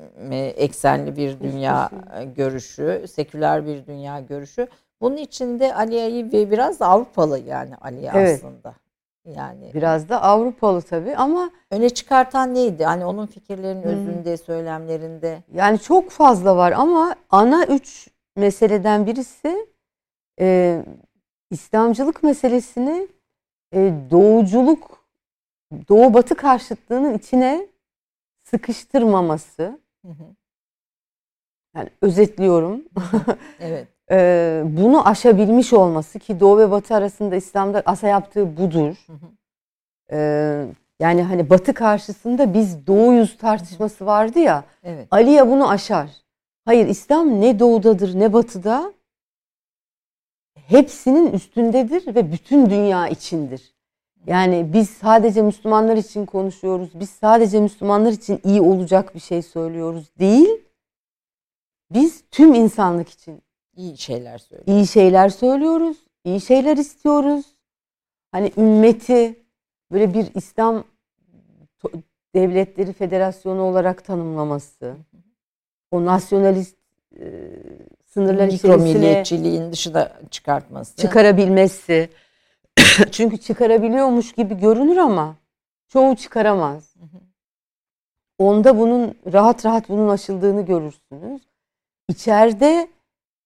eksenli bir dünya kuş, görüşü, seküler bir dünya görüşü. Bunun içinde Aliye'yi ve biraz da Avrupalı yani Aliye evet. aslında. Yani biraz da Avrupalı tabii ama öne çıkartan neydi? Hani onun fikirlerinin hmm. özünde, söylemlerinde. Yani çok fazla var ama ana üç meseleden birisi e, İslamcılık meselesini e, doğuculuk, doğu batı karşıtlığının içine sıkıştırmaması. Hı hı. Yani özetliyorum. evet. e, bunu aşabilmiş olması ki doğu ve batı arasında İslam'da asa yaptığı budur. Hı hı. E, yani hani batı karşısında biz doğuyuz tartışması vardı ya. Evet. Aliye bunu aşar. Hayır İslam ne doğudadır ne batıda hepsinin üstündedir ve bütün dünya içindir. Yani biz sadece Müslümanlar için konuşuyoruz. Biz sadece Müslümanlar için iyi olacak bir şey söylüyoruz değil. Biz tüm insanlık için iyi şeyler söylüyoruz. İyi şeyler söylüyoruz. İyi şeyler istiyoruz. Hani ümmeti böyle bir İslam devletleri federasyonu olarak tanımlaması. O nasyonalist e, sınırlar milliyetçiliğin dışına çıkartması. Çıkarabilmesi. Çünkü çıkarabiliyormuş gibi görünür ama çoğu çıkaramaz. Onda bunun rahat rahat bunun aşıldığını görürsünüz. İçeride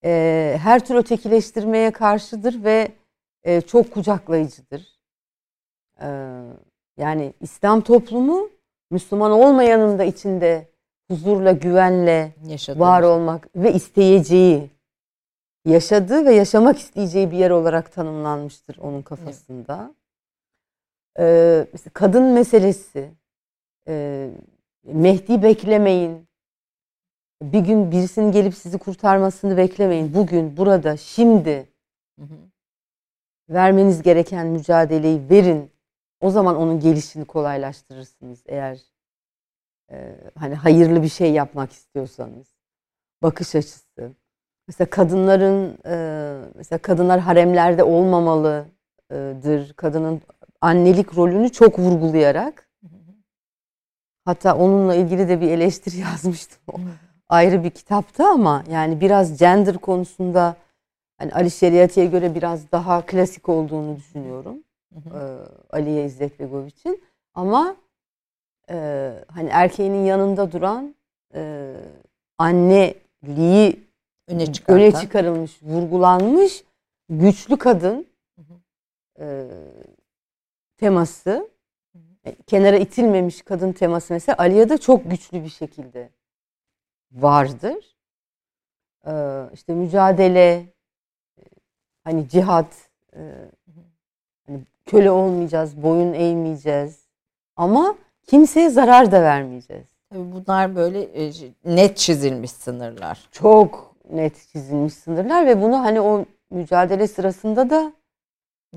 e, her tür ötekileştirmeye karşıdır ve e, çok kucaklayıcıdır. E, yani İslam toplumu Müslüman olmayanın da içinde huzurla, güvenle Yaşadım. var olmak ve isteyeceği, yaşadığı ve yaşamak isteyeceği bir yer olarak tanımlanmıştır onun kafasında. Evet. Ee, kadın meselesi, e, Mehdi beklemeyin, bir gün birisinin gelip sizi kurtarmasını beklemeyin. Bugün, burada, şimdi hı hı. vermeniz gereken mücadeleyi verin. O zaman onun gelişini kolaylaştırırsınız eğer e, hani hayırlı bir şey yapmak istiyorsanız bakış açısı. Mesela kadınların e, mesela kadınlar haremlerde olmamalıdır. Kadının annelik rolünü çok vurgulayarak hatta onunla ilgili de bir eleştiri yazmıştım. O ayrı bir kitapta ama yani biraz gender konusunda hani Ali Şeriati'ye göre biraz daha klasik olduğunu düşünüyorum. Hı hı. Aliye İzzet Begoviç'in. Ama e, hani erkeğinin yanında duran e, anneliği öne, öne çıkarılmış, vurgulanmış güçlü kadın e, teması. E, kenara itilmemiş kadın teması mesela Aliya'da çok güçlü bir şekilde vardır. Ee, işte mücadele, e, hani cihat, e, hani köle olmayacağız, boyun eğmeyeceğiz. Ama kimseye zarar da vermeyeceğiz. Tabii bunlar böyle e, net çizilmiş sınırlar. Çok net çizilmiş sınırlar ve bunu hani o mücadele sırasında da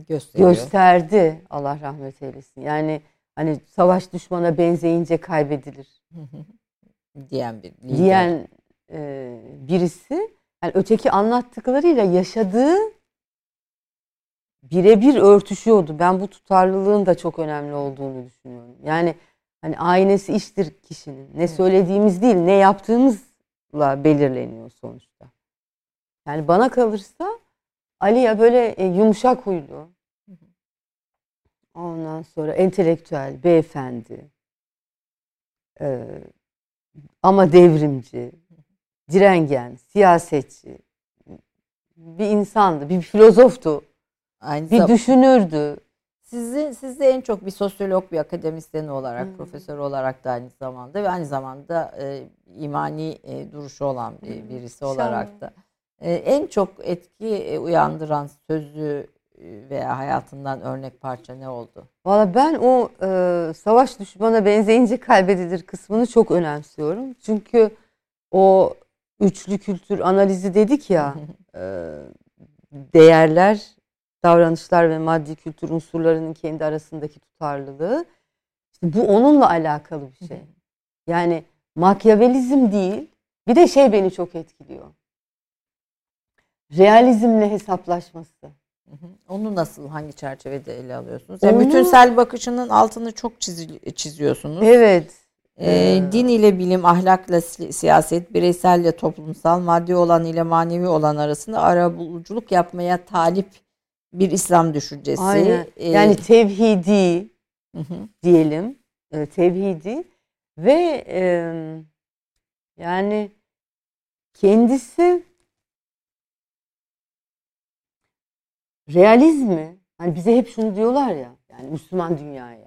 Gösteriyor. gösterdi Allah rahmet eylesin. Yani hani savaş düşmana benzeyince kaybedilir diyen bir lider. diyen e, birisi yani öteki anlattıklarıyla yaşadığı birebir örtüşüyordu. Ben bu tutarlılığın da çok önemli olduğunu düşünüyorum. Yani hani aynesi iştir kişinin. Ne söylediğimiz değil, ne yaptığımızla belirleniyor sonuçta. Yani bana kalırsa Ali ya böyle e, yumuşak huylu. Ondan sonra entelektüel, beyefendi. Ee, ama devrimci, direngen, siyasetçi. Bir insandı, bir filozoftu, Aynı bir düşünürdü. Sizi, siz de en çok bir sosyolog, bir akademisyen olarak, Hı. profesör olarak da aynı zamanda ve aynı zamanda e, imani e, duruşu olan bir, birisi olarak da e, en çok etki e, uyandıran sözü e, veya hayatından örnek parça ne oldu? Valla ben o e, savaş düşmana benzeyince kaybedilir kısmını çok önemsiyorum. Çünkü o üçlü kültür analizi dedik ya, e, değerler, davranışlar ve maddi kültür unsurlarının kendi arasındaki tutarlılığı. İşte bu onunla alakalı bir şey. Yani makyavelizm değil, bir de şey beni çok etkiliyor. Realizmle hesaplaşması. Onu nasıl, hangi çerçevede ele alıyorsunuz? Yani Onu- bütünsel bakışının altını çok çizil- çiziyorsunuz. Evet. Ee, Ee, din ile bilim, ahlakla si- siyaset, bireyselle toplumsal, maddi olan ile manevi olan arasında arabuluculuk yapmaya talip bir İslam düşüncesi. Aynen. Ee, Yani tevhidi hı hı. diyelim, e, tevhidi ve e, yani kendisi realizmi hani bize hep şunu diyorlar ya yani Müslüman dünyaya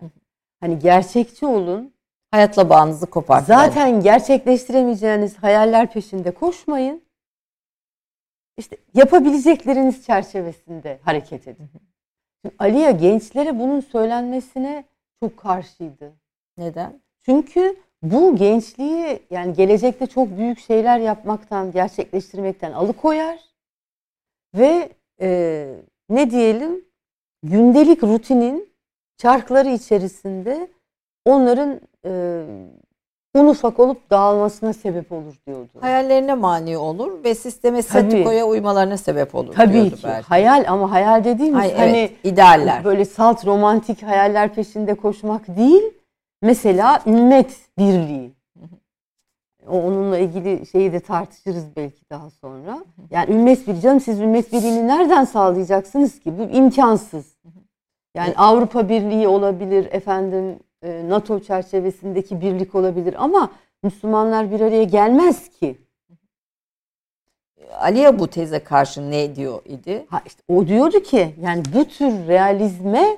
hani gerçekçi olun hayatla bağınızı kopartmayın. zaten gerçekleştiremeyeceğiniz hayaller peşinde koşmayın işte yapabilecekleriniz çerçevesinde hareket edin. Şimdi Aliye gençlere bunun söylenmesine çok karşıydı. Neden? Çünkü bu gençliği yani gelecekte çok büyük şeyler yapmaktan, gerçekleştirmekten alıkoyar ve e, ne diyelim gündelik rutinin çarkları içerisinde onların e, un ufak olup dağılmasına sebep olur diyordu. Hayallerine mani olur ve sisteme statikoya uymalarına sebep olur Tabii diyordu ki. belki. Hayal ama hayal dediğimiz Ay, hani evet, idealler. böyle salt romantik hayaller peşinde koşmak değil. Mesela ümmet birliği. O onunla ilgili şeyi de tartışırız belki daha sonra. Yani ümmet birliği canım siz ümmet birliğini nereden sağlayacaksınız ki? Bu imkansız. Yani Avrupa Birliği olabilir, efendim NATO çerçevesindeki birlik olabilir ama Müslümanlar bir araya gelmez ki. Aliye bu teze karşı ne diyor idi? Ha işte o diyordu ki yani bu tür realizme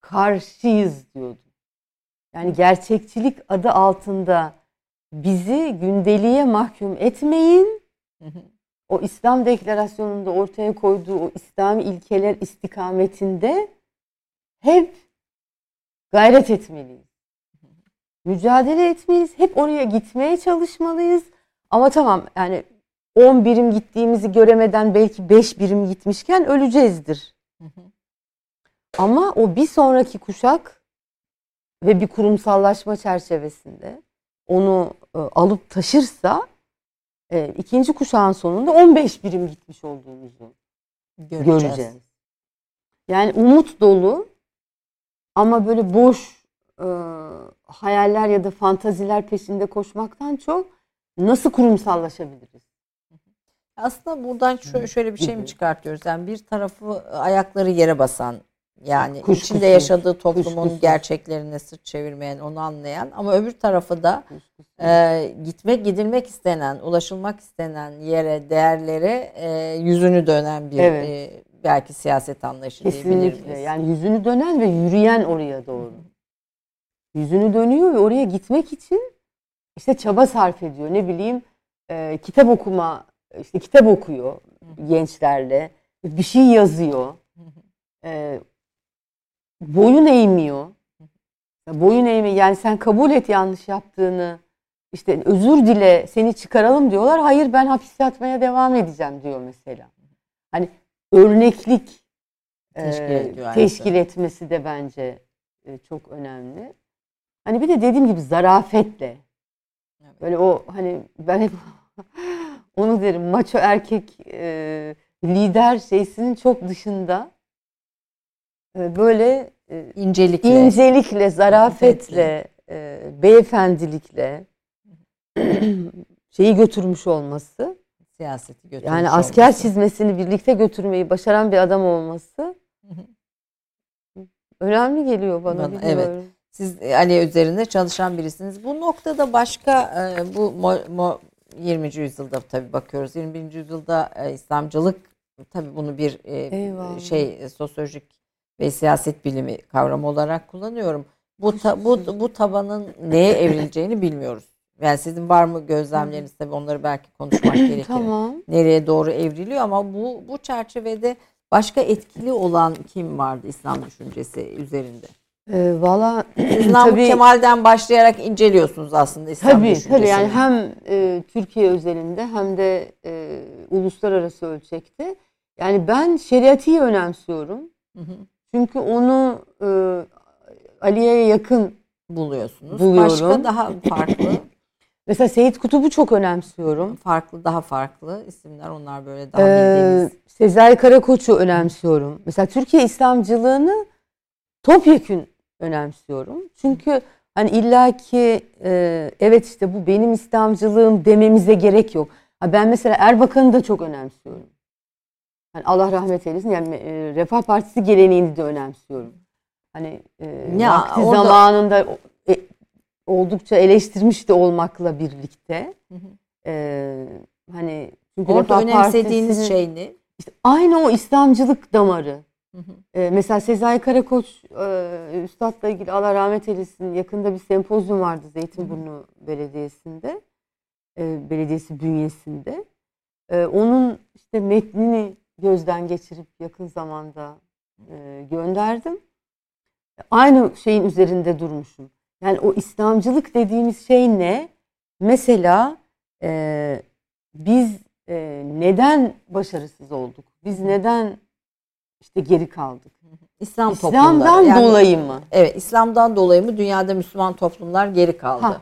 karşıyız diyordu. Yani gerçekçilik adı altında bizi gündeliğe mahkum etmeyin. O İslam deklarasyonunda ortaya koyduğu o İslami ilkeler istikametinde hep gayret etmeliyiz. Mücadele etmeliyiz. Hep oraya gitmeye çalışmalıyız. Ama tamam yani 10 birim gittiğimizi göremeden belki 5 birim gitmişken öleceğizdir. Hı hı. Ama o bir sonraki kuşak ve bir kurumsallaşma çerçevesinde onu e, alıp taşırsa e, ikinci kuşağın sonunda 15 birim gitmiş olduğumuzu Göreceğiz. göreceğiz. Yani umut dolu ama böyle boş e, hayaller ya da fantaziler peşinde koşmaktan çok nasıl kurumsallaşabiliriz? Aslında buradan şö- şöyle bir şey mi çıkartıyoruz? Yani bir tarafı ayakları yere basan, yani Kuşkusuz, içinde yaşadığı toplumun kuşkusuz. gerçeklerine sırt çevirmeyen, onu anlayan ama öbür tarafı da e, gitmek, gidilmek istenen, ulaşılmak istenen yere, değerlere e, yüzünü dönen bir Evet. e, belki siyaset anlayışı diyebilir Kesinlikle. miyiz? Yani yüzünü dönen ve yürüyen oraya doğru. yüzünü dönüyor ve oraya gitmek için işte çaba sarf ediyor. Ne bileyim e, kitap okuma, işte kitap okuyor gençlerle. Bir şey yazıyor. E, boyun eğmiyor. Boyun eğme yani sen kabul et yanlış yaptığını. İşte özür dile seni çıkaralım diyorlar. Hayır ben hapis yatmaya devam edeceğim diyor mesela. Hani örneklik Teşkil e, ediyor teşkil etmesi de bence e, çok önemli. Hani bir de dediğim gibi zarafetle. Evet. Böyle o hani ben hep onu derim maço erkek e, lider şeysinin çok dışında e, böyle e, İncelikle. incelikle, zarafetle, e, beyefendilikle şeyi götürmüş olması. Siyaseti götürmüş Yani asker olması. çizmesini birlikte götürmeyi başaran bir adam olması önemli geliyor bana. Bana, bilmiyorum. Siz e, Ali üzerinde çalışan birisiniz. Bu noktada başka e, bu mo, mo, 20. yüzyılda tabii bakıyoruz. 21. yüzyılda e, İslamcılık tabii bunu bir Eyvallah. şey sosyolojik ve siyaset bilimi kavramı olarak kullanıyorum. Bu ta- bu bu tabanın neye evrileceğini bilmiyoruz. Yani sizin var mı gözlemleriniz tabii onları belki konuşmak gerekir. Tamam. Nereye doğru evriliyor ama bu bu çerçevede başka etkili olan kim vardı İslam düşüncesi üzerinde? Ee, Valla tabii, Kemal'den başlayarak inceliyorsunuz aslında İslam tabii, düşüncesini. tabii yani hem e, Türkiye özelinde hem de e, uluslararası ölçekte. Yani ben şeriatı önemsiyorum. Hı hı. Çünkü onu e, Aliye'ye yakın buluyorsunuz. Buluyorum. Başka daha farklı, Mesela Seyit Kutub'u çok önemsiyorum. farklı daha farklı isimler onlar böyle daha Ee, bildiğimiz. Sezai Karakoç'u önemsiyorum. Mesela Türkiye İslamcılığını topyekün önemsiyorum. Çünkü hani illaki e, evet işte bu benim İslamcılığım dememize gerek yok. Ha ben mesela Erbakan'ı da çok önemsiyorum. Hani Allah rahmet eylesin. Yani e, Refah Partisi geleneğini de önemsiyorum. Hani e, Ya, vakti orada- zamanında oldukça eleştirmiş de olmakla birlikte Hı hı. e, hani çünkü Orada önemsediğiniz şey ne? işte aynı o İslamcılık damarı. Hı hı. Ee, mesela Sezai Karakoç e, Üstad'la ilgili Allah rahmet eylesin yakında bir sempozyum vardı Zeytinburnu Belediyesi'nde. E, belediyesi bünyesinde. E, onun işte metnini gözden geçirip yakın zamanda e, gönderdim. Aynı şeyin üzerinde durmuşum. Yani o İslamcılık dediğimiz şey ne? Mesela e, biz e, neden başarısız olduk? Biz neden işte geri kaldık? İslam İslam'dan toplumları. Yani- dolayı mı? Evet, İslam'dan dolayı mı dünyada Müslüman toplumlar geri kaldı? Ha,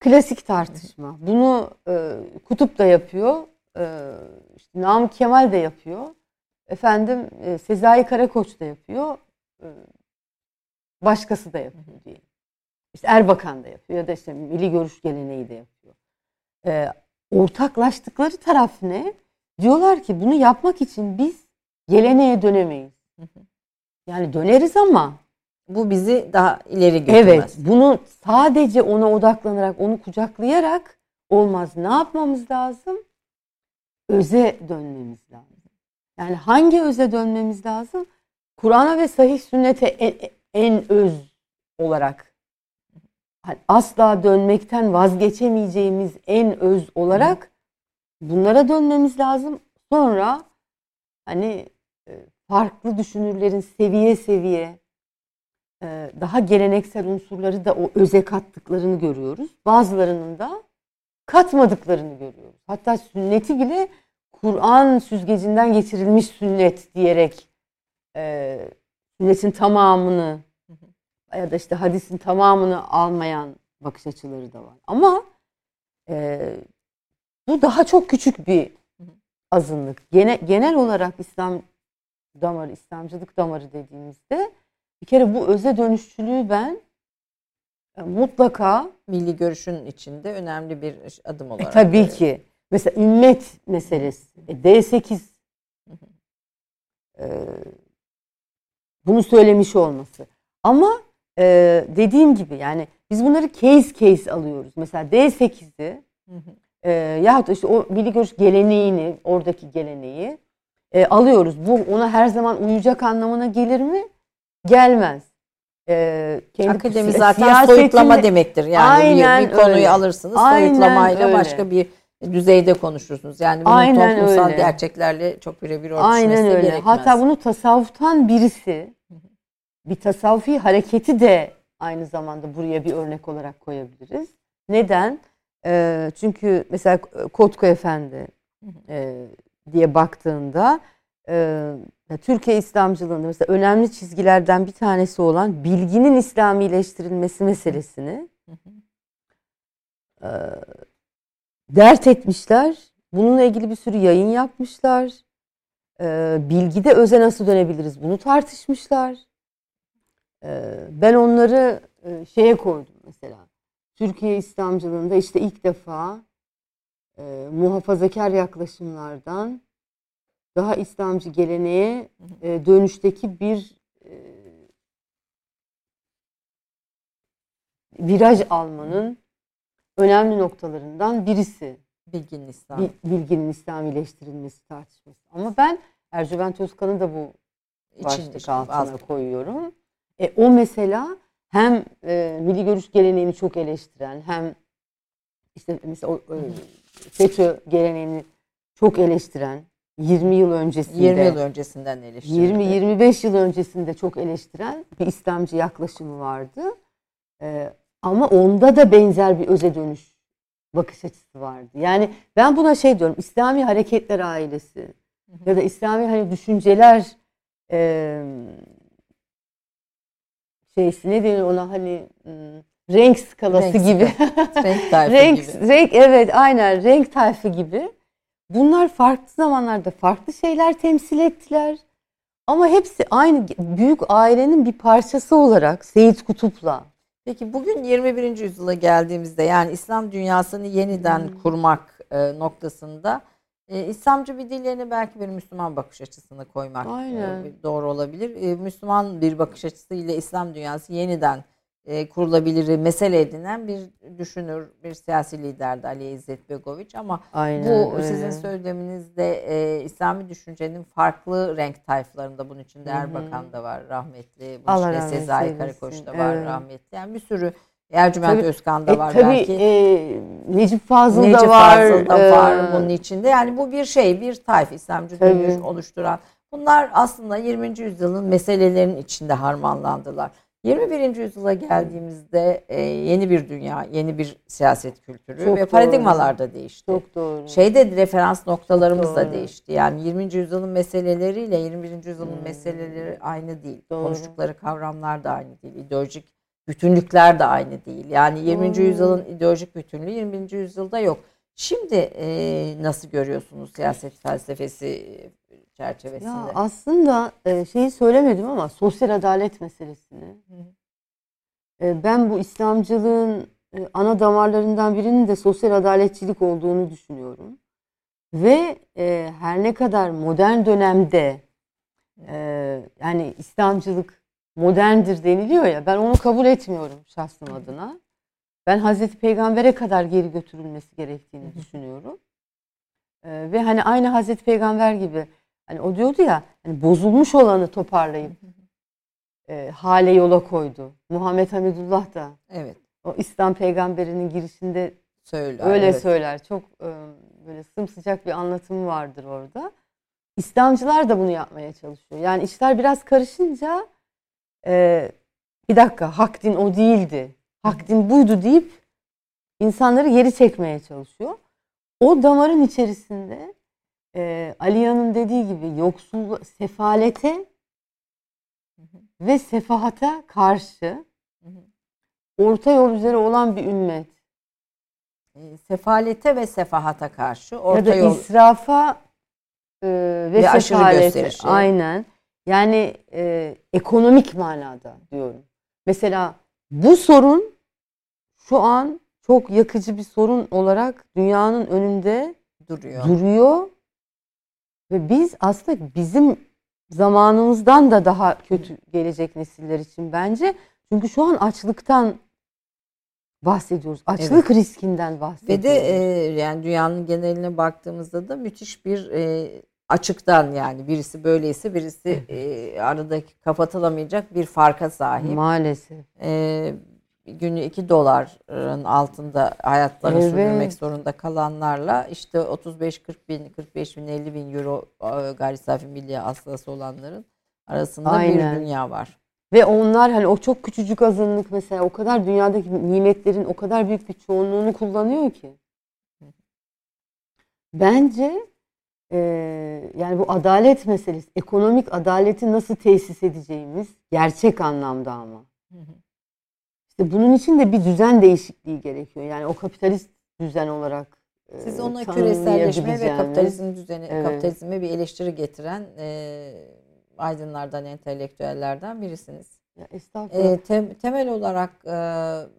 klasik tartışma. Bunu e, Kutup da yapıyor. E, işte Namık Kemal de yapıyor. Efendim e, Sezai Karakoç da yapıyor. E, başkası da yapıyor diye. İşte Erbakan da yapıyor ya da işte Milli Görüş Geleneği de yapıyor. E, ortaklaştıkları taraf ne? Diyorlar ki bunu yapmak için biz geleneğe dönemeyiz. Yani döneriz ama Bu bizi daha ileri götürmez. Evet, bunu sadece ona odaklanarak, onu kucaklayarak olmaz. Ne yapmamız lazım? Öze dönmemiz lazım. Yani hangi öze dönmemiz lazım? Kur'an'a ve sahih sünnete en, en öz olarak asla dönmekten vazgeçemeyeceğimiz en öz olarak bunlara dönmemiz lazım. Sonra hani e, farklı düşünürlerin seviye seviye e, daha geleneksel unsurları da o öze kattıklarını görüyoruz. Bazılarının da katmadıklarını görüyoruz. Hatta sünneti bile Kur'an süzgecinden geçirilmiş sünnet diyerek e, sünnetin tamamını ya da işte hadisin tamamını almayan bakış açıları da var. Ama e, bu daha çok küçük bir azınlık. Gene, genel olarak İslam damarı, İslamcılık damarı dediğimizde bir kere bu öze dönüşçülüğü ben e, mutlaka Milli görüşün içinde önemli bir adım e, olarak. tabii görüyorum. ki mesela ümmet meselesi e, D8 e, bunu söylemiş olması. Ama e, dediğim gibi yani biz bunları case case alıyoruz. Mesela D8'i Hı hı. e, yahut da işte o milli görüş geleneğini, oradaki geleneği e, alıyoruz. Bu ona her zaman uyacak anlamına gelir mi? Gelmez. e, kendi Akademi si- zaten siyasetini- soyutlama demektir. Yani Aynen bir, bir konuyu öyle. alırsınız Aynen soyutlamayla öyle. başka bir düzeyde konuşursunuz. Yani bunun Aynen toplumsal öyle. gerçeklerle çok birebir örtüşmesi Aynen de öyle. gerekmez. Hatta bunu tasavvuftan birisi bir tasavvufi hareketi de aynı zamanda buraya bir örnek olarak koyabiliriz. Neden? Ee, çünkü mesela Kotku Efendi e, diye baktığında e, Türkiye İslamcılığında mesela önemli çizgilerden bir tanesi olan bilginin İslamileştirilmesi meselesini e, dert etmişler. Bununla ilgili bir sürü yayın yapmışlar. E, bilgide öze nasıl dönebiliriz bunu tartışmışlar. E, ben onları e, şeye koydum mesela. Türkiye İslamcılığında işte ilk defa e, muhafazakar yaklaşımlardan daha İslamcı geleneğe e, dönüşteki bir e, viraj almanın önemli noktalarından birisi. bilginin İslam. Bil- Bilginin İslamileştirilmesi tartışması. Ama ben Ercüment Özkan'ı da bu başlık altına az- koyuyorum. E, o mesela hem e, milli görüş geleneğini çok eleştiren hem işte mesela o, e, FETÖ geleneğini çok eleştiren 20 yıl öncesinde 20 yıl öncesinden eleştirildi. 20-25 yıl öncesinde çok eleştiren bir İslamcı yaklaşımı vardı. Ee, ama onda da benzer bir öze dönüş bakış açısı vardı. Yani ben buna şey diyorum, İslami hareketler ailesi ya da İslami hani düşünceler e, şeysi ne denir ona hani renk skalası Renk gibi. Renk tayfı renk, gibi. renk evet aynen renk tayfı gibi. Bunlar farklı zamanlarda farklı şeyler temsil ettiler. Ama hepsi aynı büyük ailenin bir parçası olarak Seyit Kutup'la. Peki bugün 21. yüzyıla geldiğimizde yani İslam dünyasını yeniden Hmm. kurmak e, noktasında e, İslamcı bir dil yerine belki bir Müslüman bakış açısını koymak e, doğru olabilir. E, Müslüman bir bakış açısıyla İslam dünyası yeniden e, kurulabilir mesele edinen bir düşünür, bir siyasi liderdi Ali İzzet Begoviç ama Aynen bu öyle. sizin söyleminizde e, İslami düşüncenin farklı renk tayflarında bunun içinde Hı hı. Erbakan da var rahmetli. Bunun Allah içinde Sezai. Karakoç da var Evet. rahmetli. Yani bir sürü Ercüment Tabii- Özkan da E, var tabii belki. e, Necip Fazıl Necip da var. Fazıl da e, var bunun içinde. Yani bu bir şey, bir tayf İslamcı dönüş oluşturan. Bunlar aslında 20. yüzyılın meselelerinin içinde harmanlandılar. 21. yüzyıla geldiğimizde e, yeni bir dünya, yeni bir siyaset kültürü Çok ve doğru. paradigmalar da değişti. Çok doğru. Şeyde referans noktalarımız da değişti. Yani 20. yüzyılın meseleleriyle 21. yüzyılın Hmm. meseleleri aynı değil. Doğru. Konuştukları kavramlar da aynı değil. İdeolojik bütünlükler de aynı değil. Yani 20. Doğru. yüzyılın ideolojik bütünlüğü 20. yüzyılda yok. Şimdi e, nasıl görüyorsunuz siyaset felsefesi çerçevesinde? Ya aslında e, şeyi söylemedim ama sosyal adalet meselesini. E, ben bu İslamcılığın e, ana damarlarından birinin de sosyal adaletçilik olduğunu düşünüyorum. Ve e, her ne kadar modern dönemde e, yani İslamcılık moderndir deniliyor ya ben onu kabul etmiyorum şahsım adına. Ben Hazreti Peygamber'e kadar geri götürülmesi gerektiğini düşünüyorum. E, ve hani aynı Hazreti Peygamber gibi Hani o diyordu ya hani bozulmuş olanı toparlayıp e, hale yola koydu. Muhammed Hamidullah da Evet. o İslam peygamberinin girişinde Söyle. öyle evet. söyler. Çok e, böyle sımsıcak bir anlatımı vardır orada. İslamcılar da bunu yapmaya çalışıyor. Yani işler biraz karışınca e, bir dakika hak din o değildi. Hak din buydu deyip insanları geri çekmeye çalışıyor. O damarın içerisinde e, Aliya'nın dediği gibi yoksul sefalete ve sefahata karşı orta yol üzere olan bir ümmet. E, Sefalete ve sefahata karşı orta ya da yol israfa e, ve, Ve aşırı sefalete. gösterişi. Aynen. Yani e, ekonomik manada diyorum. Mesela bu sorun şu an çok yakıcı bir sorun olarak dünyanın önünde duruyor. duruyor. Ve biz aslında bizim zamanımızdan da daha kötü gelecek nesiller için bence. Çünkü şu an açlıktan bahsediyoruz. Açlık riskinden Ve bahsediyoruz. de e, yani dünyanın geneline baktığımızda da müthiş bir e, açıktan yani birisi böyleyse birisi e, aradaki kapatılamayacak bir farka sahip. Maalesef. E, günü 2 doların altında hayatlarını Evet. sürdürmek zorunda kalanlarla işte 35-40 bin, 45 bin, 50 bin euro e, gayri safi milli hasılası olanların arasında Aynen. bir dünya var. Ve onlar hani o çok küçücük azınlık mesela o kadar dünyadaki nimetlerin o kadar büyük bir çoğunluğunu kullanıyor ki. Bence e, yani bu adalet meselesi, ekonomik adaleti nasıl tesis edeceğimiz gerçek anlamda ama. İşte bunun için de bir düzen değişikliği gerekiyor. Yani o kapitalist düzen olarak e, Siz ona küreselleşme ve kapitalizm düzeni, Evet. kapitalizme bir eleştiri getiren e, aydınlardan, entelektüellerden birisiniz. Ya estağfurullah. E, tem- temel olarak e,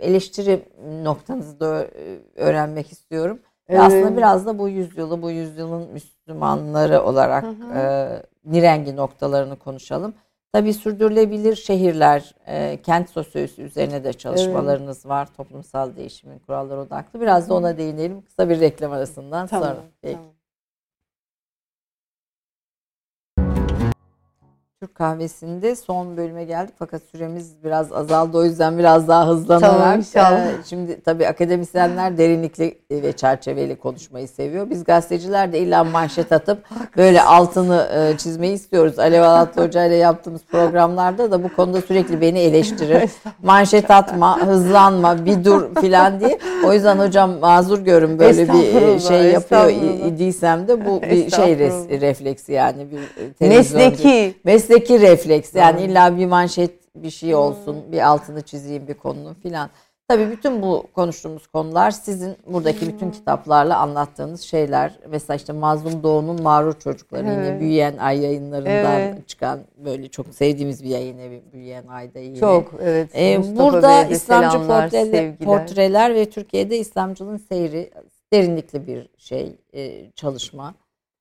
eleştiri noktanızı da öğrenmek istiyorum. Evet. aslında biraz da bu yüzyılı, bu yüzyılın Müslümanları olarak Hı hı. e, nirengi noktalarını konuşalım. Tabii sürdürülebilir şehirler, e, kent sosyolojisi üzerine de çalışmalarınız var. Toplumsal değişimin kuralları odaklı. Biraz da ona değinelim. Kısa bir reklam arasından Tamam, sonra. Peki. tamam. Türk kahvesinde son bölüme geldik fakat süremiz biraz azaldı o yüzden biraz daha hızlanarak. Tamam, inşallah. e, şimdi tabii akademisyenler derinlikli ve çerçeveli konuşmayı seviyor. Biz gazeteciler de illa manşet atıp böyle altını e, çizmeyi istiyoruz. Alev Alatlı Hoca ile yaptığımız programlarda da bu konuda sürekli beni eleştirir. manşet atma, hızlanma, bir dur filan diye. O yüzden hocam mazur görün böyle bir e, şey yapıyor idiysem de bu bir şey res- refleksi yani bir e, değil. Mesleki. Mesleki refleks yani illa bir manşet bir şey olsun, bir altını çizeyim bir konunun filan. Tabii bütün bu konuştuğumuz konular sizin buradaki bütün kitaplarla anlattığınız şeyler. Mesela işte Mazlum Doğu'nun Mağrur Çocukları yine Evet. Büyüyen Ay yayınlarından Evet. çıkan böyle çok sevdiğimiz bir yayın evi Büyüyen Ay'da yine. Çok evet. Ee, Mustafa burada Bey'e de İslamcı portreler, portreler ve Türkiye'de İslamcılığın seyri derinlikli bir şey e, çalışma.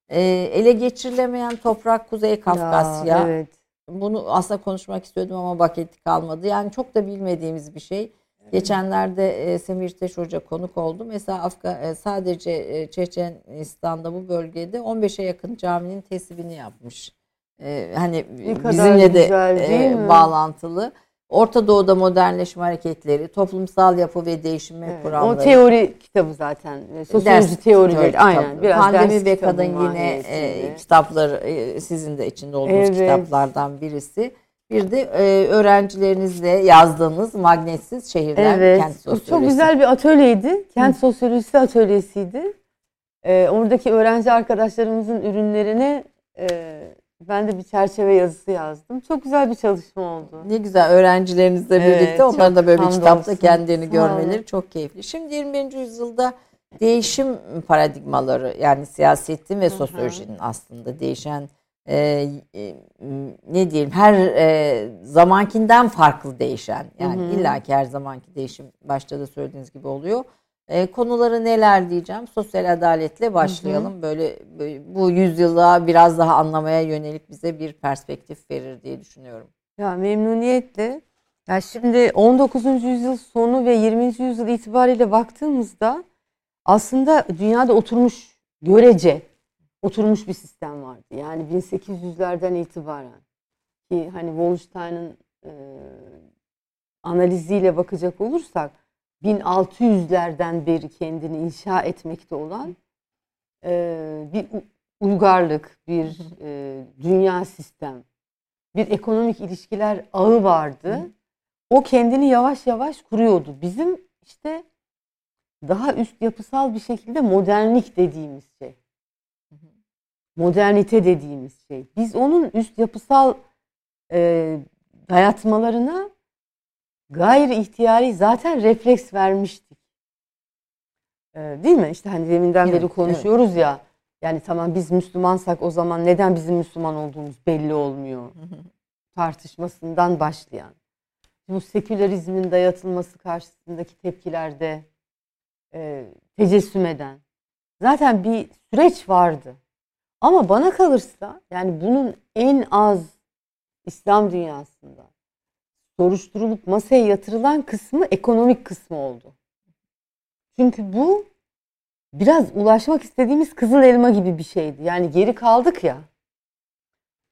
E, ele geçirilemeyen toprak Kuzey Kafkasya. Ya, evet. Bunu aslında konuşmak istiyordum ama vakit kalmadı. Yani çok da bilmediğimiz bir şey. Geçenlerde e, Semih İrteş Hoca konuk oldu. Mesela Afga, e, sadece e, Çeçenistan'da bu bölgede 15'e yakın caminin tesibini yapmış. E, hani Ne bizimle de güzel, e, mi? bağlantılı. Orta Doğu'da modernleşme hareketleri, toplumsal yapı ve değişme Evet, kuramları. O teori kitabı zaten. e, Sosyoloji teorileri. kitapı. Aynen. Biraz Pandemi ve kadın yine e, kitapları e, sizin de içinde olduğunuz Evet. kitaplardan birisi. Bir de e, öğrencilerinizle yazdığınız magnetsiz şehirler Evet. kent sosyolojisi. çok güzel bir atölyeydi. Kent sosyolojisi atölyesiydi. Ee, oradaki öğrenci arkadaşlarımızın ürünlerine e, ben de bir çerçeve yazısı yazdım. Çok güzel bir çalışma oldu. Ne güzel öğrencilerinizle Evet, birlikte onların çok da böyle bir kitapta kendilerini Sağ görmeleri olun. çok keyifli. Şimdi 21. yüzyılda değişim paradigmaları yani siyasetin ve sosyolojinin aslında değişen e, e, ne diyelim her e, zamankinden farklı değişen yani illaki her zamanki değişim başta da söylediğiniz gibi oluyor. E, konuları neler diyeceğim? Sosyal adaletle başlayalım. Böyle, böyle bu yüzyıla biraz daha anlamaya yönelik bize bir perspektif verir diye düşünüyorum. Ya memnuniyetle. Ya şimdi 19. yüzyıl sonu ve 20. yüzyıl itibariyle baktığımızda aslında dünyada oturmuş görece oturmuş bir sistem vardı. Yani 1800'lerden itibaren ki hani Wallenstein'ın e, analiziyle bakacak olursak 1600'lerden beri kendini inşa etmekte olan e, bir uygarlık, bir e, dünya sistem, bir ekonomik ilişkiler ağı vardı. O kendini yavaş yavaş kuruyordu. Bizim işte daha üst yapısal bir şekilde modernlik dediğimiz şey. Modernite dediğimiz şey. Biz onun üst yapısal e, dayatmalarına gayri ihtiyari zaten refleks vermiştik. E, değil mi? İşte hani deminden Evet, beri konuşuyoruz ya. Yani tamam biz Müslümansak o zaman neden bizim Müslüman olduğumuz belli olmuyor tartışmasından başlayan. Bu sekülerizmin dayatılması karşısındaki tepkilerde e, tecessüm eden. Zaten bir süreç vardı. Ama bana kalırsa yani bunun en az İslam dünyasında soruşturulup masaya yatırılan kısmı ekonomik kısmı oldu. Çünkü bu biraz ulaşmak istediğimiz kızıl elma gibi bir şeydi. Yani geri kaldık ya.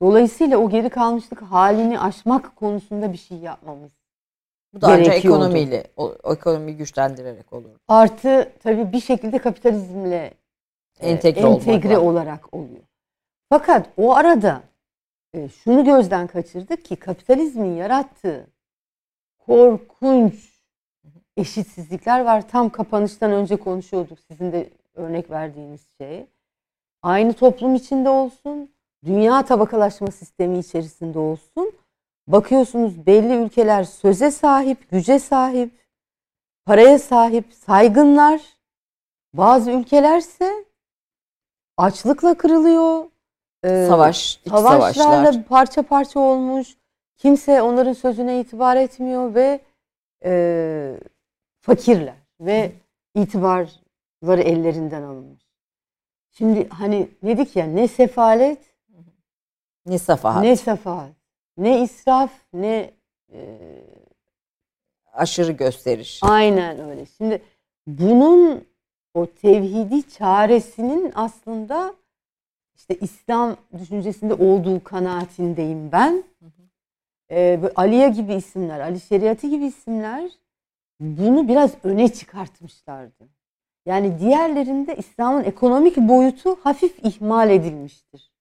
Dolayısıyla o geri kalmışlık halini aşmak konusunda bir şey yapmamız. Bu da ancak ekonomiyle, o, ekonomiyi güçlendirerek olur. Artı tabii bir şekilde kapitalizmle e, Entegre entegre olarak oluyor. Fakat o arada e, şunu gözden kaçırdık ki kapitalizmin yarattığı korkunç eşitsizlikler var. Tam kapanıştan önce konuşuyorduk sizin de örnek verdiğiniz şey. Aynı toplum içinde olsun, dünya tabakalaşma sistemi içerisinde olsun. Bakıyorsunuz belli ülkeler söze sahip, güce sahip, paraya sahip, saygınlar. Bazı ülkelerse açlıkla kırılıyor. Ee, Savaş, savaşlarla savaşlar. parça parça olmuş. Kimse onların sözüne itibar etmiyor ve e, fakirler ve itibarları ellerinden alınmış. Şimdi hani dedik ya ne sefalet Ne safahat. ne sefahat ne israf ne e, Aşırı gösteriş. aynen öyle. Şimdi bunun o tevhidi çaresinin aslında işte İslam düşüncesinde olduğu kanaatindeyim ben. Ee, böyle Aliye gibi isimler, Ali Şeriatı gibi isimler bunu biraz öne çıkartmışlardı. Yani diğerlerinde İslam'ın ekonomik boyutu hafif ihmal edilmiştir.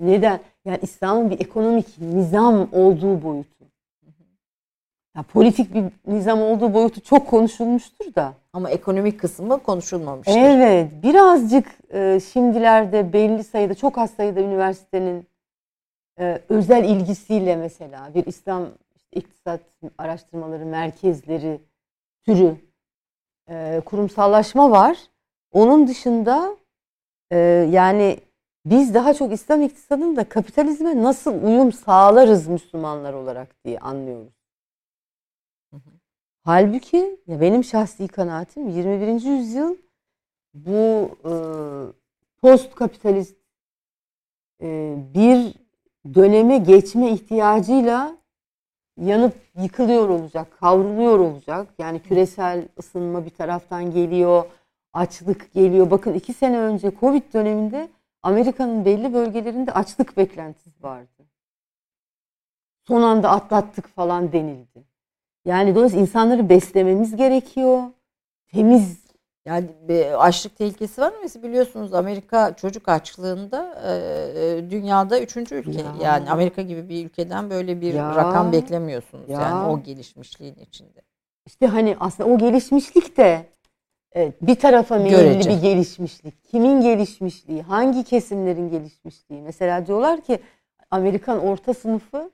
Neden? Yani İslam'ın bir ekonomik nizam olduğu boyutu. Ya politik bir nizam olduğu boyutu çok konuşulmuştur da. Ama ekonomik kısmı konuşulmamıştır. Evet, birazcık e, şimdilerde belli sayıda, çok az sayıda üniversitenin e, özel ilgisiyle mesela bir İslam iktisat araştırmaları merkezleri türü e, kurumsallaşma var. Onun dışında e, yani biz daha çok İslam iktisadında kapitalizme nasıl uyum sağlarız Müslümanlar olarak diye anlıyoruz. Halbuki ya benim şahsi kanaatim 21. yüzyıl bu e, post kapitalist e, bir döneme geçme ihtiyacıyla yanıp yıkılıyor olacak, kavruluyor olacak. Yani küresel ısınma bir taraftan geliyor, açlık geliyor. Bakın iki sene önce Covid döneminde Amerika'nın belli bölgelerinde açlık beklentisi vardı. Son anda atlattık falan denildi. Yani dolayısıyla insanları beslememiz gerekiyor. Temiz Yani açlık tehlikesi var mı? Biliyorsunuz Amerika çocuk açlığında e, dünyada üçüncü ülke. Ya. Yani Amerika gibi bir ülkeden böyle bir Ya. rakam beklemiyorsunuz. Ya. Yani o gelişmişliğin içinde. İşte hani aslında o gelişmişlik de evet, bir tarafa meyilli bir gelişmişlik. Kimin gelişmişliği, hangi kesimlerin gelişmişliği. Mesela diyorlar ki Amerikan orta sınıfı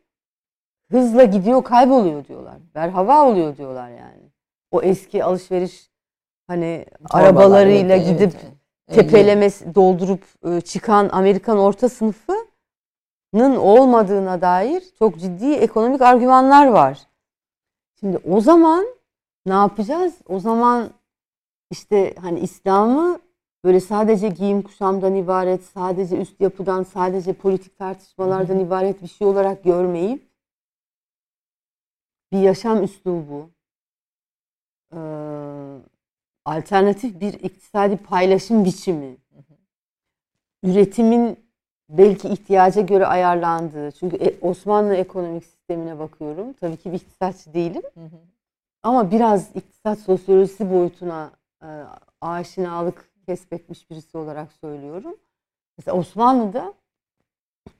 hızla gidiyor, kayboluyor diyorlar. Berhava oluyor diyorlar yani. O eski alışveriş hani Torbalar, arabalarıyla evet, gidip evet, evet. tepeleme doldurup e, çıkan Amerikan orta sınıfının olmadığına dair çok ciddi ekonomik argümanlar var. Şimdi o zaman ne yapacağız? O zaman işte hani İslam'ı böyle sadece giyim kuşamdan ibaret, sadece üst yapıdan, sadece politik tartışmalardan ibaret bir şey olarak görmeyip bir yaşam üslubu, eee, alternatif bir iktisadi paylaşım biçimi, üretimin belki ihtiyaca göre ayarlandığı. Çünkü e- Osmanlı ekonomik sistemine bakıyorum. Tabii ki bir iktisatçı değilim. Ama biraz iktisat sosyolojisi boyutuna e, aşinalık kesbetmiş birisi olarak söylüyorum. Mesela Osmanlı'da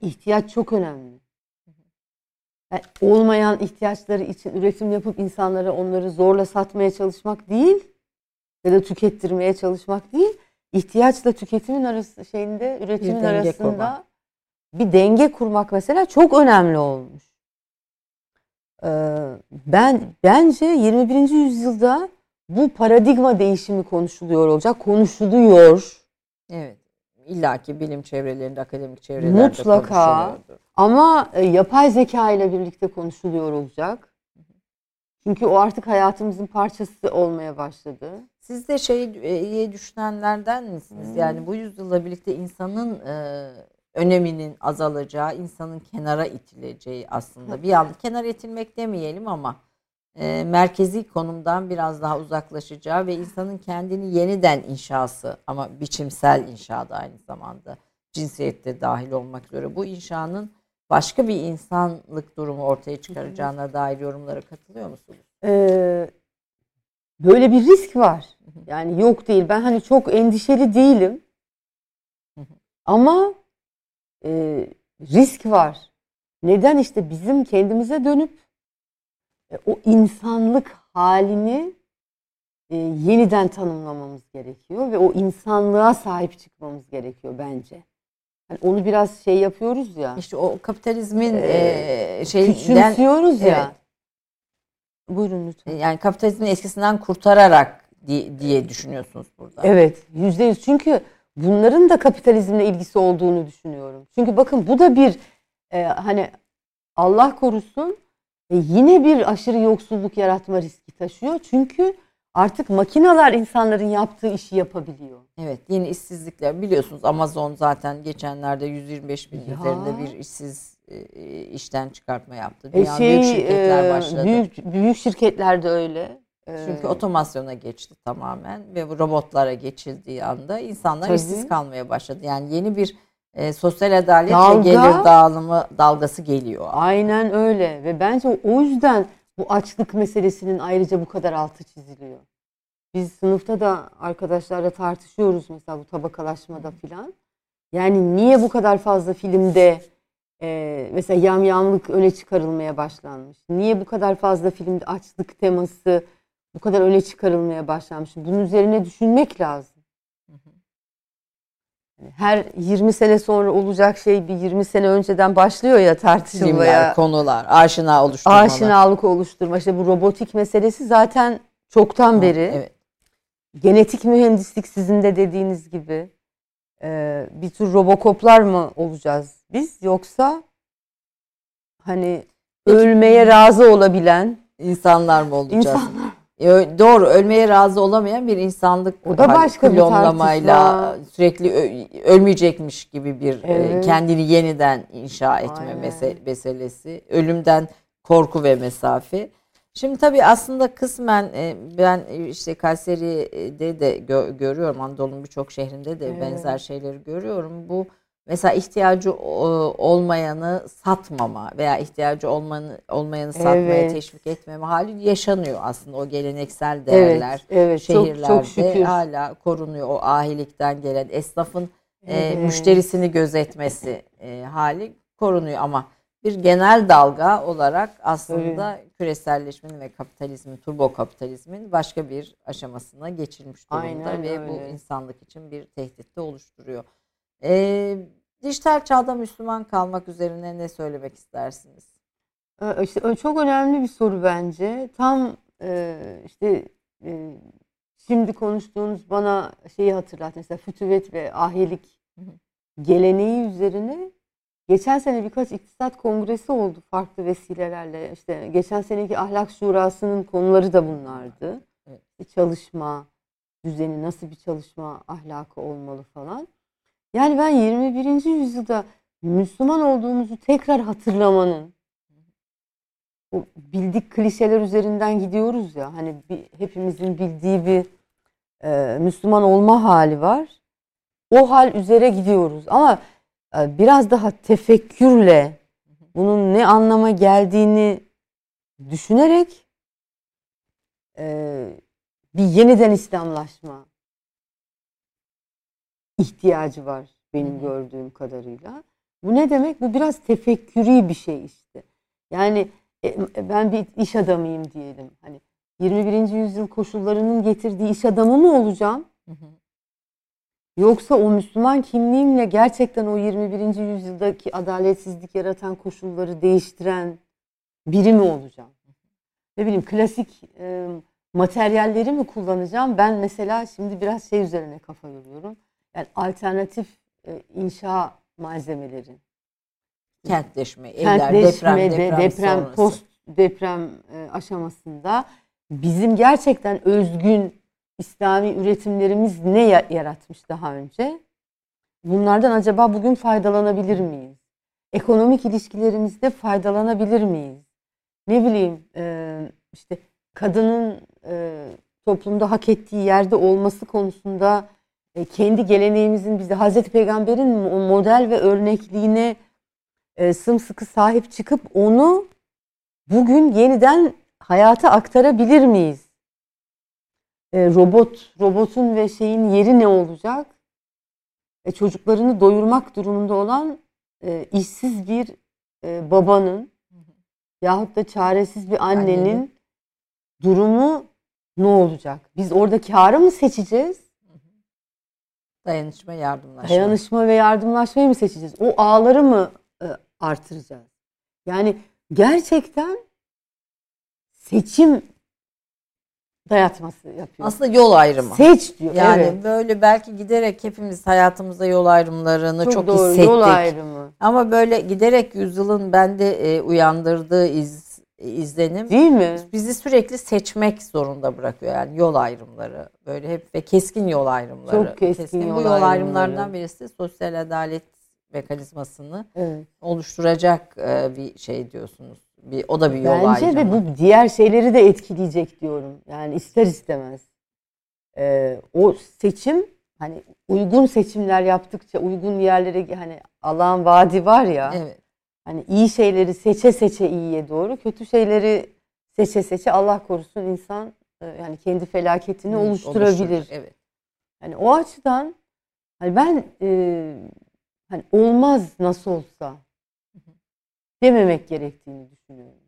ihtiyaç çok önemli. Yani olmayan ihtiyaçları için üretim yapıp insanlara onları zorla satmaya çalışmak değil ya da tükettirmeye çalışmak değil. ihtiyaçla tüketimin arası şeyinde üretimin denge arasında kurmak. bir denge kurmak mesela çok önemli olmuş. Ee, ben bence 21. yüzyılda bu paradigma değişimi konuşuluyor olacak, konuşuluyor. Evet. İlla ki bilim çevrelerinde, akademik çevrelerde Mutlaka. Ama e, yapay zeka ile birlikte konuşuluyor olacak. Çünkü o artık hayatımızın parçası olmaya başladı. Siz de şeyi düşünenlerden misiniz? Hmm. Yani bu yüzyılla birlikte insanın e, öneminin azalacağı, insanın kenara itileceği aslında. Bir an kenara itilmek demeyelim ama e, merkezi konumdan biraz daha uzaklaşacağı ve insanın kendini yeniden inşası ama biçimsel inşada aynı zamanda cinsiyette dahil olmak üzere bu inşanın başka bir insanlık durumu ortaya çıkaracağına dair yorumlara katılıyor musunuz? Ee, böyle bir risk var. Yani yok değil. Ben hani çok endişeli değilim. Ama e, risk var. Neden işte bizim kendimize dönüp e, o insanlık halini e, yeniden tanımlamamız gerekiyor ve o insanlığa sahip çıkmamız gerekiyor bence. Yani onu biraz şey yapıyoruz ya. İşte o kapitalizmin Ee, e, şeyden Küçümsüyoruz ya. Evet. Buyurun lütfen. yani kapitalizmin eskisinden kurtararak diye, diye düşünüyorsunuz burada. Evet, yüzde yüz. Çünkü bunların da kapitalizmle ilgisi olduğunu düşünüyorum. Çünkü bakın bu da bir e, hani Allah korusun e, yine bir aşırı yoksulluk yaratma riski taşıyor. Çünkü artık makineler insanların yaptığı işi yapabiliyor. Evet yeni işsizlikler biliyorsunuz Amazon zaten geçenlerde 125 bin Ya. üzerinde bir işsiz e, işten çıkartma yaptı. E, Dünyanın şey, büyük şirketler e, başladı. Büyük, büyük şirketler de öyle. E, Çünkü otomasyona geçti tamamen ve bu robotlara geçildiği anda insanlar Tabii. işsiz kalmaya başladı. Yani yeni bir e, sosyal adalet Dalga. ve gelir dağılımı dalgası geliyor. Aynen öyle ve bence o yüzden bu açlık meselesinin ayrıca bu kadar altı çiziliyor. Biz sınıfta da arkadaşlarla tartışıyoruz mesela bu tabakalaşmada filan. Yani niye bu kadar fazla filmde e, mesela yamyamlık öne çıkarılmaya başlanmış? Niye bu kadar fazla filmde açlık teması bu kadar öne çıkarılmaya başlanmış? Bunun üzerine düşünmek lazım. Her 20 sene sonra olacak şey bir 20 sene önceden başlıyor ya tartışılmaya. Filmler, konular, aşina oluşturmalar. Aşinalık oluşturma. İşte bu robotik meselesi zaten çoktan beri. Evet. Genetik mühendislik sizin de dediğiniz gibi. Ee, bir tür robokoplar mı olacağız biz yoksa hani Peki. ölmeye razı olabilen İnsanlar mı olacağız? insanlar. Doğru ölmeye razı olamayan bir insanlık O da hali- başka bir tartışma. sürekli ölmeyecekmiş gibi bir e, Evet. kendini yeniden inşa etme Aynen. mese- meselesi ölümden korku ve mesafe. Şimdi tabii aslında kısmen e, ben e, işte Kayseri'de de gö- görüyorum Anadolu'nun birçok şehrinde de Evet. benzer şeyleri görüyorum. Bu mesela ihtiyacı olmayanı satmama veya ihtiyacı olmanı, olmayanı satmaya Evet. teşvik etmeme hali yaşanıyor aslında o geleneksel değerler. Evet, evet. Çok, Şehirlerde çok şükür. hala korunuyor o ahilikten gelen esnafın e, Evet. müşterisini gözetmesi e, hali korunuyor ama bir genel dalga olarak aslında küreselleşmenin ve kapitalizmin, turbo kapitalizmin başka bir aşamasına geçilmiş durumda Aynen ve bu öyle. insanlık için bir tehdit de oluşturuyor. E, dijital çağda Müslüman kalmak üzerine ne söylemek istersiniz? Ee, İşte çok önemli bir soru bence. Tam e, işte e, şimdi konuştuğunuz bana şeyi hatırlattı. Mesela fütüvet ve ahilik geleneği üzerine geçen sene birkaç iktisat kongresi oldu farklı vesilelerle. İşte geçen seneki ahlak şurasının konuları da bunlardı. Evet. Çalışma düzeni nasıl bir çalışma ahlakı olmalı falan. Yani ben 21. yüzyılda Müslüman olduğumuzu tekrar hatırlamanın o bildik klişeler üzerinden gidiyoruz ya hani bir, hepimizin bildiği bir e, Müslüman olma hali var. O hal üzere gidiyoruz ama e, biraz daha tefekkürle bunun ne anlama geldiğini düşünerek e, bir yeniden İslamlaşma ihtiyacı var benim Hı hı. gördüğüm kadarıyla. Bu ne demek? Bu biraz tefekkürü bir şey işte. Yani e, ben bir iş adamıyım diyelim. Hani 21. yüzyıl koşullarının getirdiği iş adamı mı olacağım? Yoksa o Müslüman kimliğimle gerçekten o 21. yüzyıldaki adaletsizlik yaratan koşulları değiştiren biri mi olacağım? Ne bileyim klasik e, materyalleri mi kullanacağım? Ben mesela şimdi biraz şey üzerine kafa yoruyorum. Yani alternatif e, inşa malzemeleri. Kentleşme, evler, Kentleşme, deprem, de- deprem, deprem, sonrası. post deprem e, aşamasında bizim gerçekten özgün İslami üretimlerimiz ne ya- yaratmış daha önce? Bunlardan acaba bugün faydalanabilir miyiz? Ekonomik ilişkilerimizde faydalanabilir miyiz? Ne bileyim, e, işte kadının e, toplumda hak ettiği yerde olması konusunda e, kendi geleneğimizin bize Hazreti Peygamber'in model ve örnekliğine e, sımsıkı sahip çıkıp onu bugün yeniden hayata aktarabilir miyiz? E, robot, robotun ve şeyin yeri ne olacak? E, çocuklarını doyurmak durumunda olan e, işsiz bir e, babanın yahut da çaresiz bir annenin, annenin durumu ne olacak? Biz orada karı mı seçeceğiz? Dayanışma, yardımlaşma. Dayanışma ve yardımlaşmayı mı seçeceğiz? O ağları mı e, artıracağız? Yani gerçekten seçim dayatması yapıyor. Aslında yol ayrımı. Seç diyor. Yani evet. böyle belki giderek hepimiz hayatımızda yol ayrımlarını çok, çok doğru, hissettik. Yol ayrımı. Ama böyle giderek yüzyılın bende e, uyandırdığı iz, izlenim Değil mi? bizi sürekli seçmek zorunda bırakıyor. Yani yol ayrımları böyle hep ve keskin yol ayrımları. Çok keskin, yol Bu yol ayrımları. ayrımlarından birisi sosyal adalet mekanizmasını Evet. oluşturacak e, bir şey diyorsunuz. Bir o da bir yol Bence ayrımı. ve bu diğer şeyleri de etkileyecek diyorum. Yani ister istemez. Ee, o seçim hani uygun seçimler yaptıkça uygun yerlere hani Allah'ın vaadi var ya. Evet. Hani iyi şeyleri seçe seçe iyiye doğru, kötü şeyleri seçe seçe Allah korusun insan e, yani kendi felaketini Hı, oluşturabilir. oluşturur, Evet. Yani o açıdan hani ben e, hani olmaz nasıl olsa dememek gerektiğini düşünüyorum.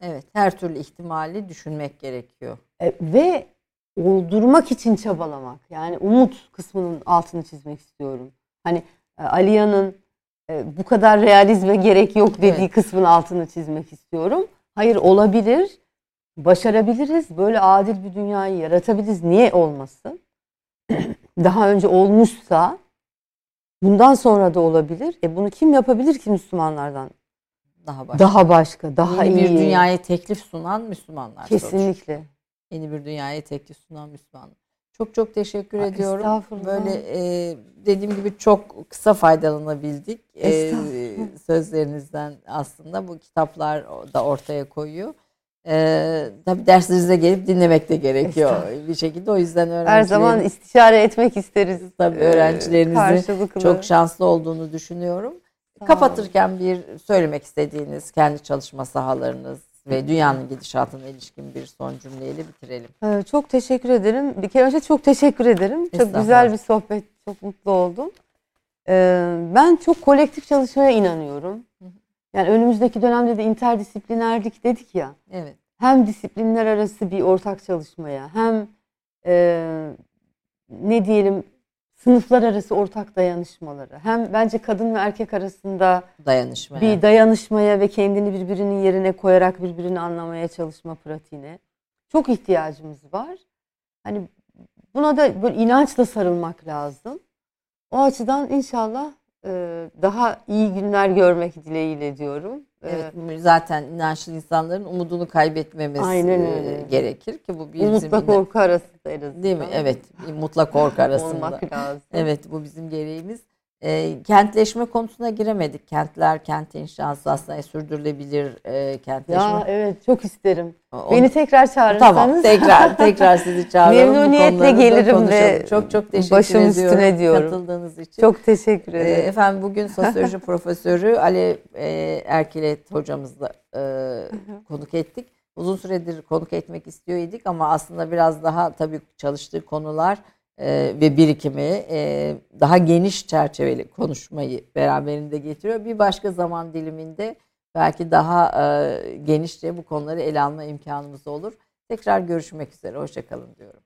Evet, her türlü ihtimali düşünmek gerekiyor. E, ve oldurmak için çabalamak. Yani umut kısmının altını çizmek istiyorum. Hani e, Aliya'nın e, bu kadar realizme gerek yok dediği Evet. kısmın altını çizmek istiyorum. Hayır olabilir, başarabiliriz, böyle adil bir dünyayı yaratabiliriz. Niye olmasın? Daha önce olmuşsa bundan sonra da olabilir. E bunu kim yapabilir ki Müslümanlardan? Daha başka. Daha başka, daha Yeni iyi. bir dünyaya teklif sunan Müslümanlar. Kesinlikle. Yeni bir dünyaya teklif sunan Müslümanlar. Çok çok teşekkür Aa, ediyorum. Böyle e, dediğim gibi çok kısa faydalanabildik. E, sözlerinizden aslında bu kitaplar da ortaya koyuyor. E, tabii derslerinize gelip dinlemek de gerekiyor bir şekilde. O yüzden öğrencilerin Her zaman istişare etmek isteriz. tabii öğrencilerinizin karşılıklı. çok şanslı olduğunu düşünüyorum. Kapatırken bir söylemek istediğiniz kendi çalışma sahalarınız ve dünyanın gidişatına ilişkin bir son cümleyle bitirelim. Ee, Çok teşekkür ederim. Bir kere önce çok teşekkür ederim. Çok güzel bir sohbet. Çok mutlu oldum. Ee, Ben çok kolektif çalışmaya inanıyorum. Yani önümüzdeki dönemde de interdisiplinerlik dedik ya. Evet. Hem disiplinler arası bir ortak çalışmaya hem e, ne diyelim sınıflar arası ortak dayanışmaları hem bence kadın ve erkek arasında Dayanışmaya. bir dayanışmaya ve kendini birbirinin yerine koyarak birbirini anlamaya çalışma pratiğine çok ihtiyacımız var. Hani buna da böyle inançla sarılmak lazım. O açıdan inşallah daha iyi günler görmek dileğiyle diyorum. Evet, zaten inançlı insanların umudunu kaybetmemesi Aynen e, öyle. gerekir ki bu bizim Umutla ina- korku arasında en azından. değil mi? Evet, mutlak korku arasında. Olmak lazım. Evet, bu bizim gereğimiz. E, kentleşme konusuna giremedik. Kentler, kent inşası aslında sürdürülebilir e, kentleşme. Ya evet çok isterim. O- Beni tekrar çağırırsanız. Tamam, tekrar tekrar sizi çağıralım. Bu Memnuniyetle gelirim ve çok çok teşekkür başım ediyorum üstüne diyorum. katıldığınız için. Çok teşekkür Ee, ederim. Efendim bugün sosyoloji profesörü Ali e, Erkilet hocamızla e, konuk ettik. Uzun süredir konuk etmek istiyor idik ama aslında biraz daha tabii çalıştığı konular e, ve birikimi e, daha geniş çerçeveli konuşmayı beraberinde getiriyor. Bir başka zaman diliminde belki daha e, genişçe bu konuları ele alma imkanımız olur. Tekrar görüşmek üzere. Hoşçakalın diyorum.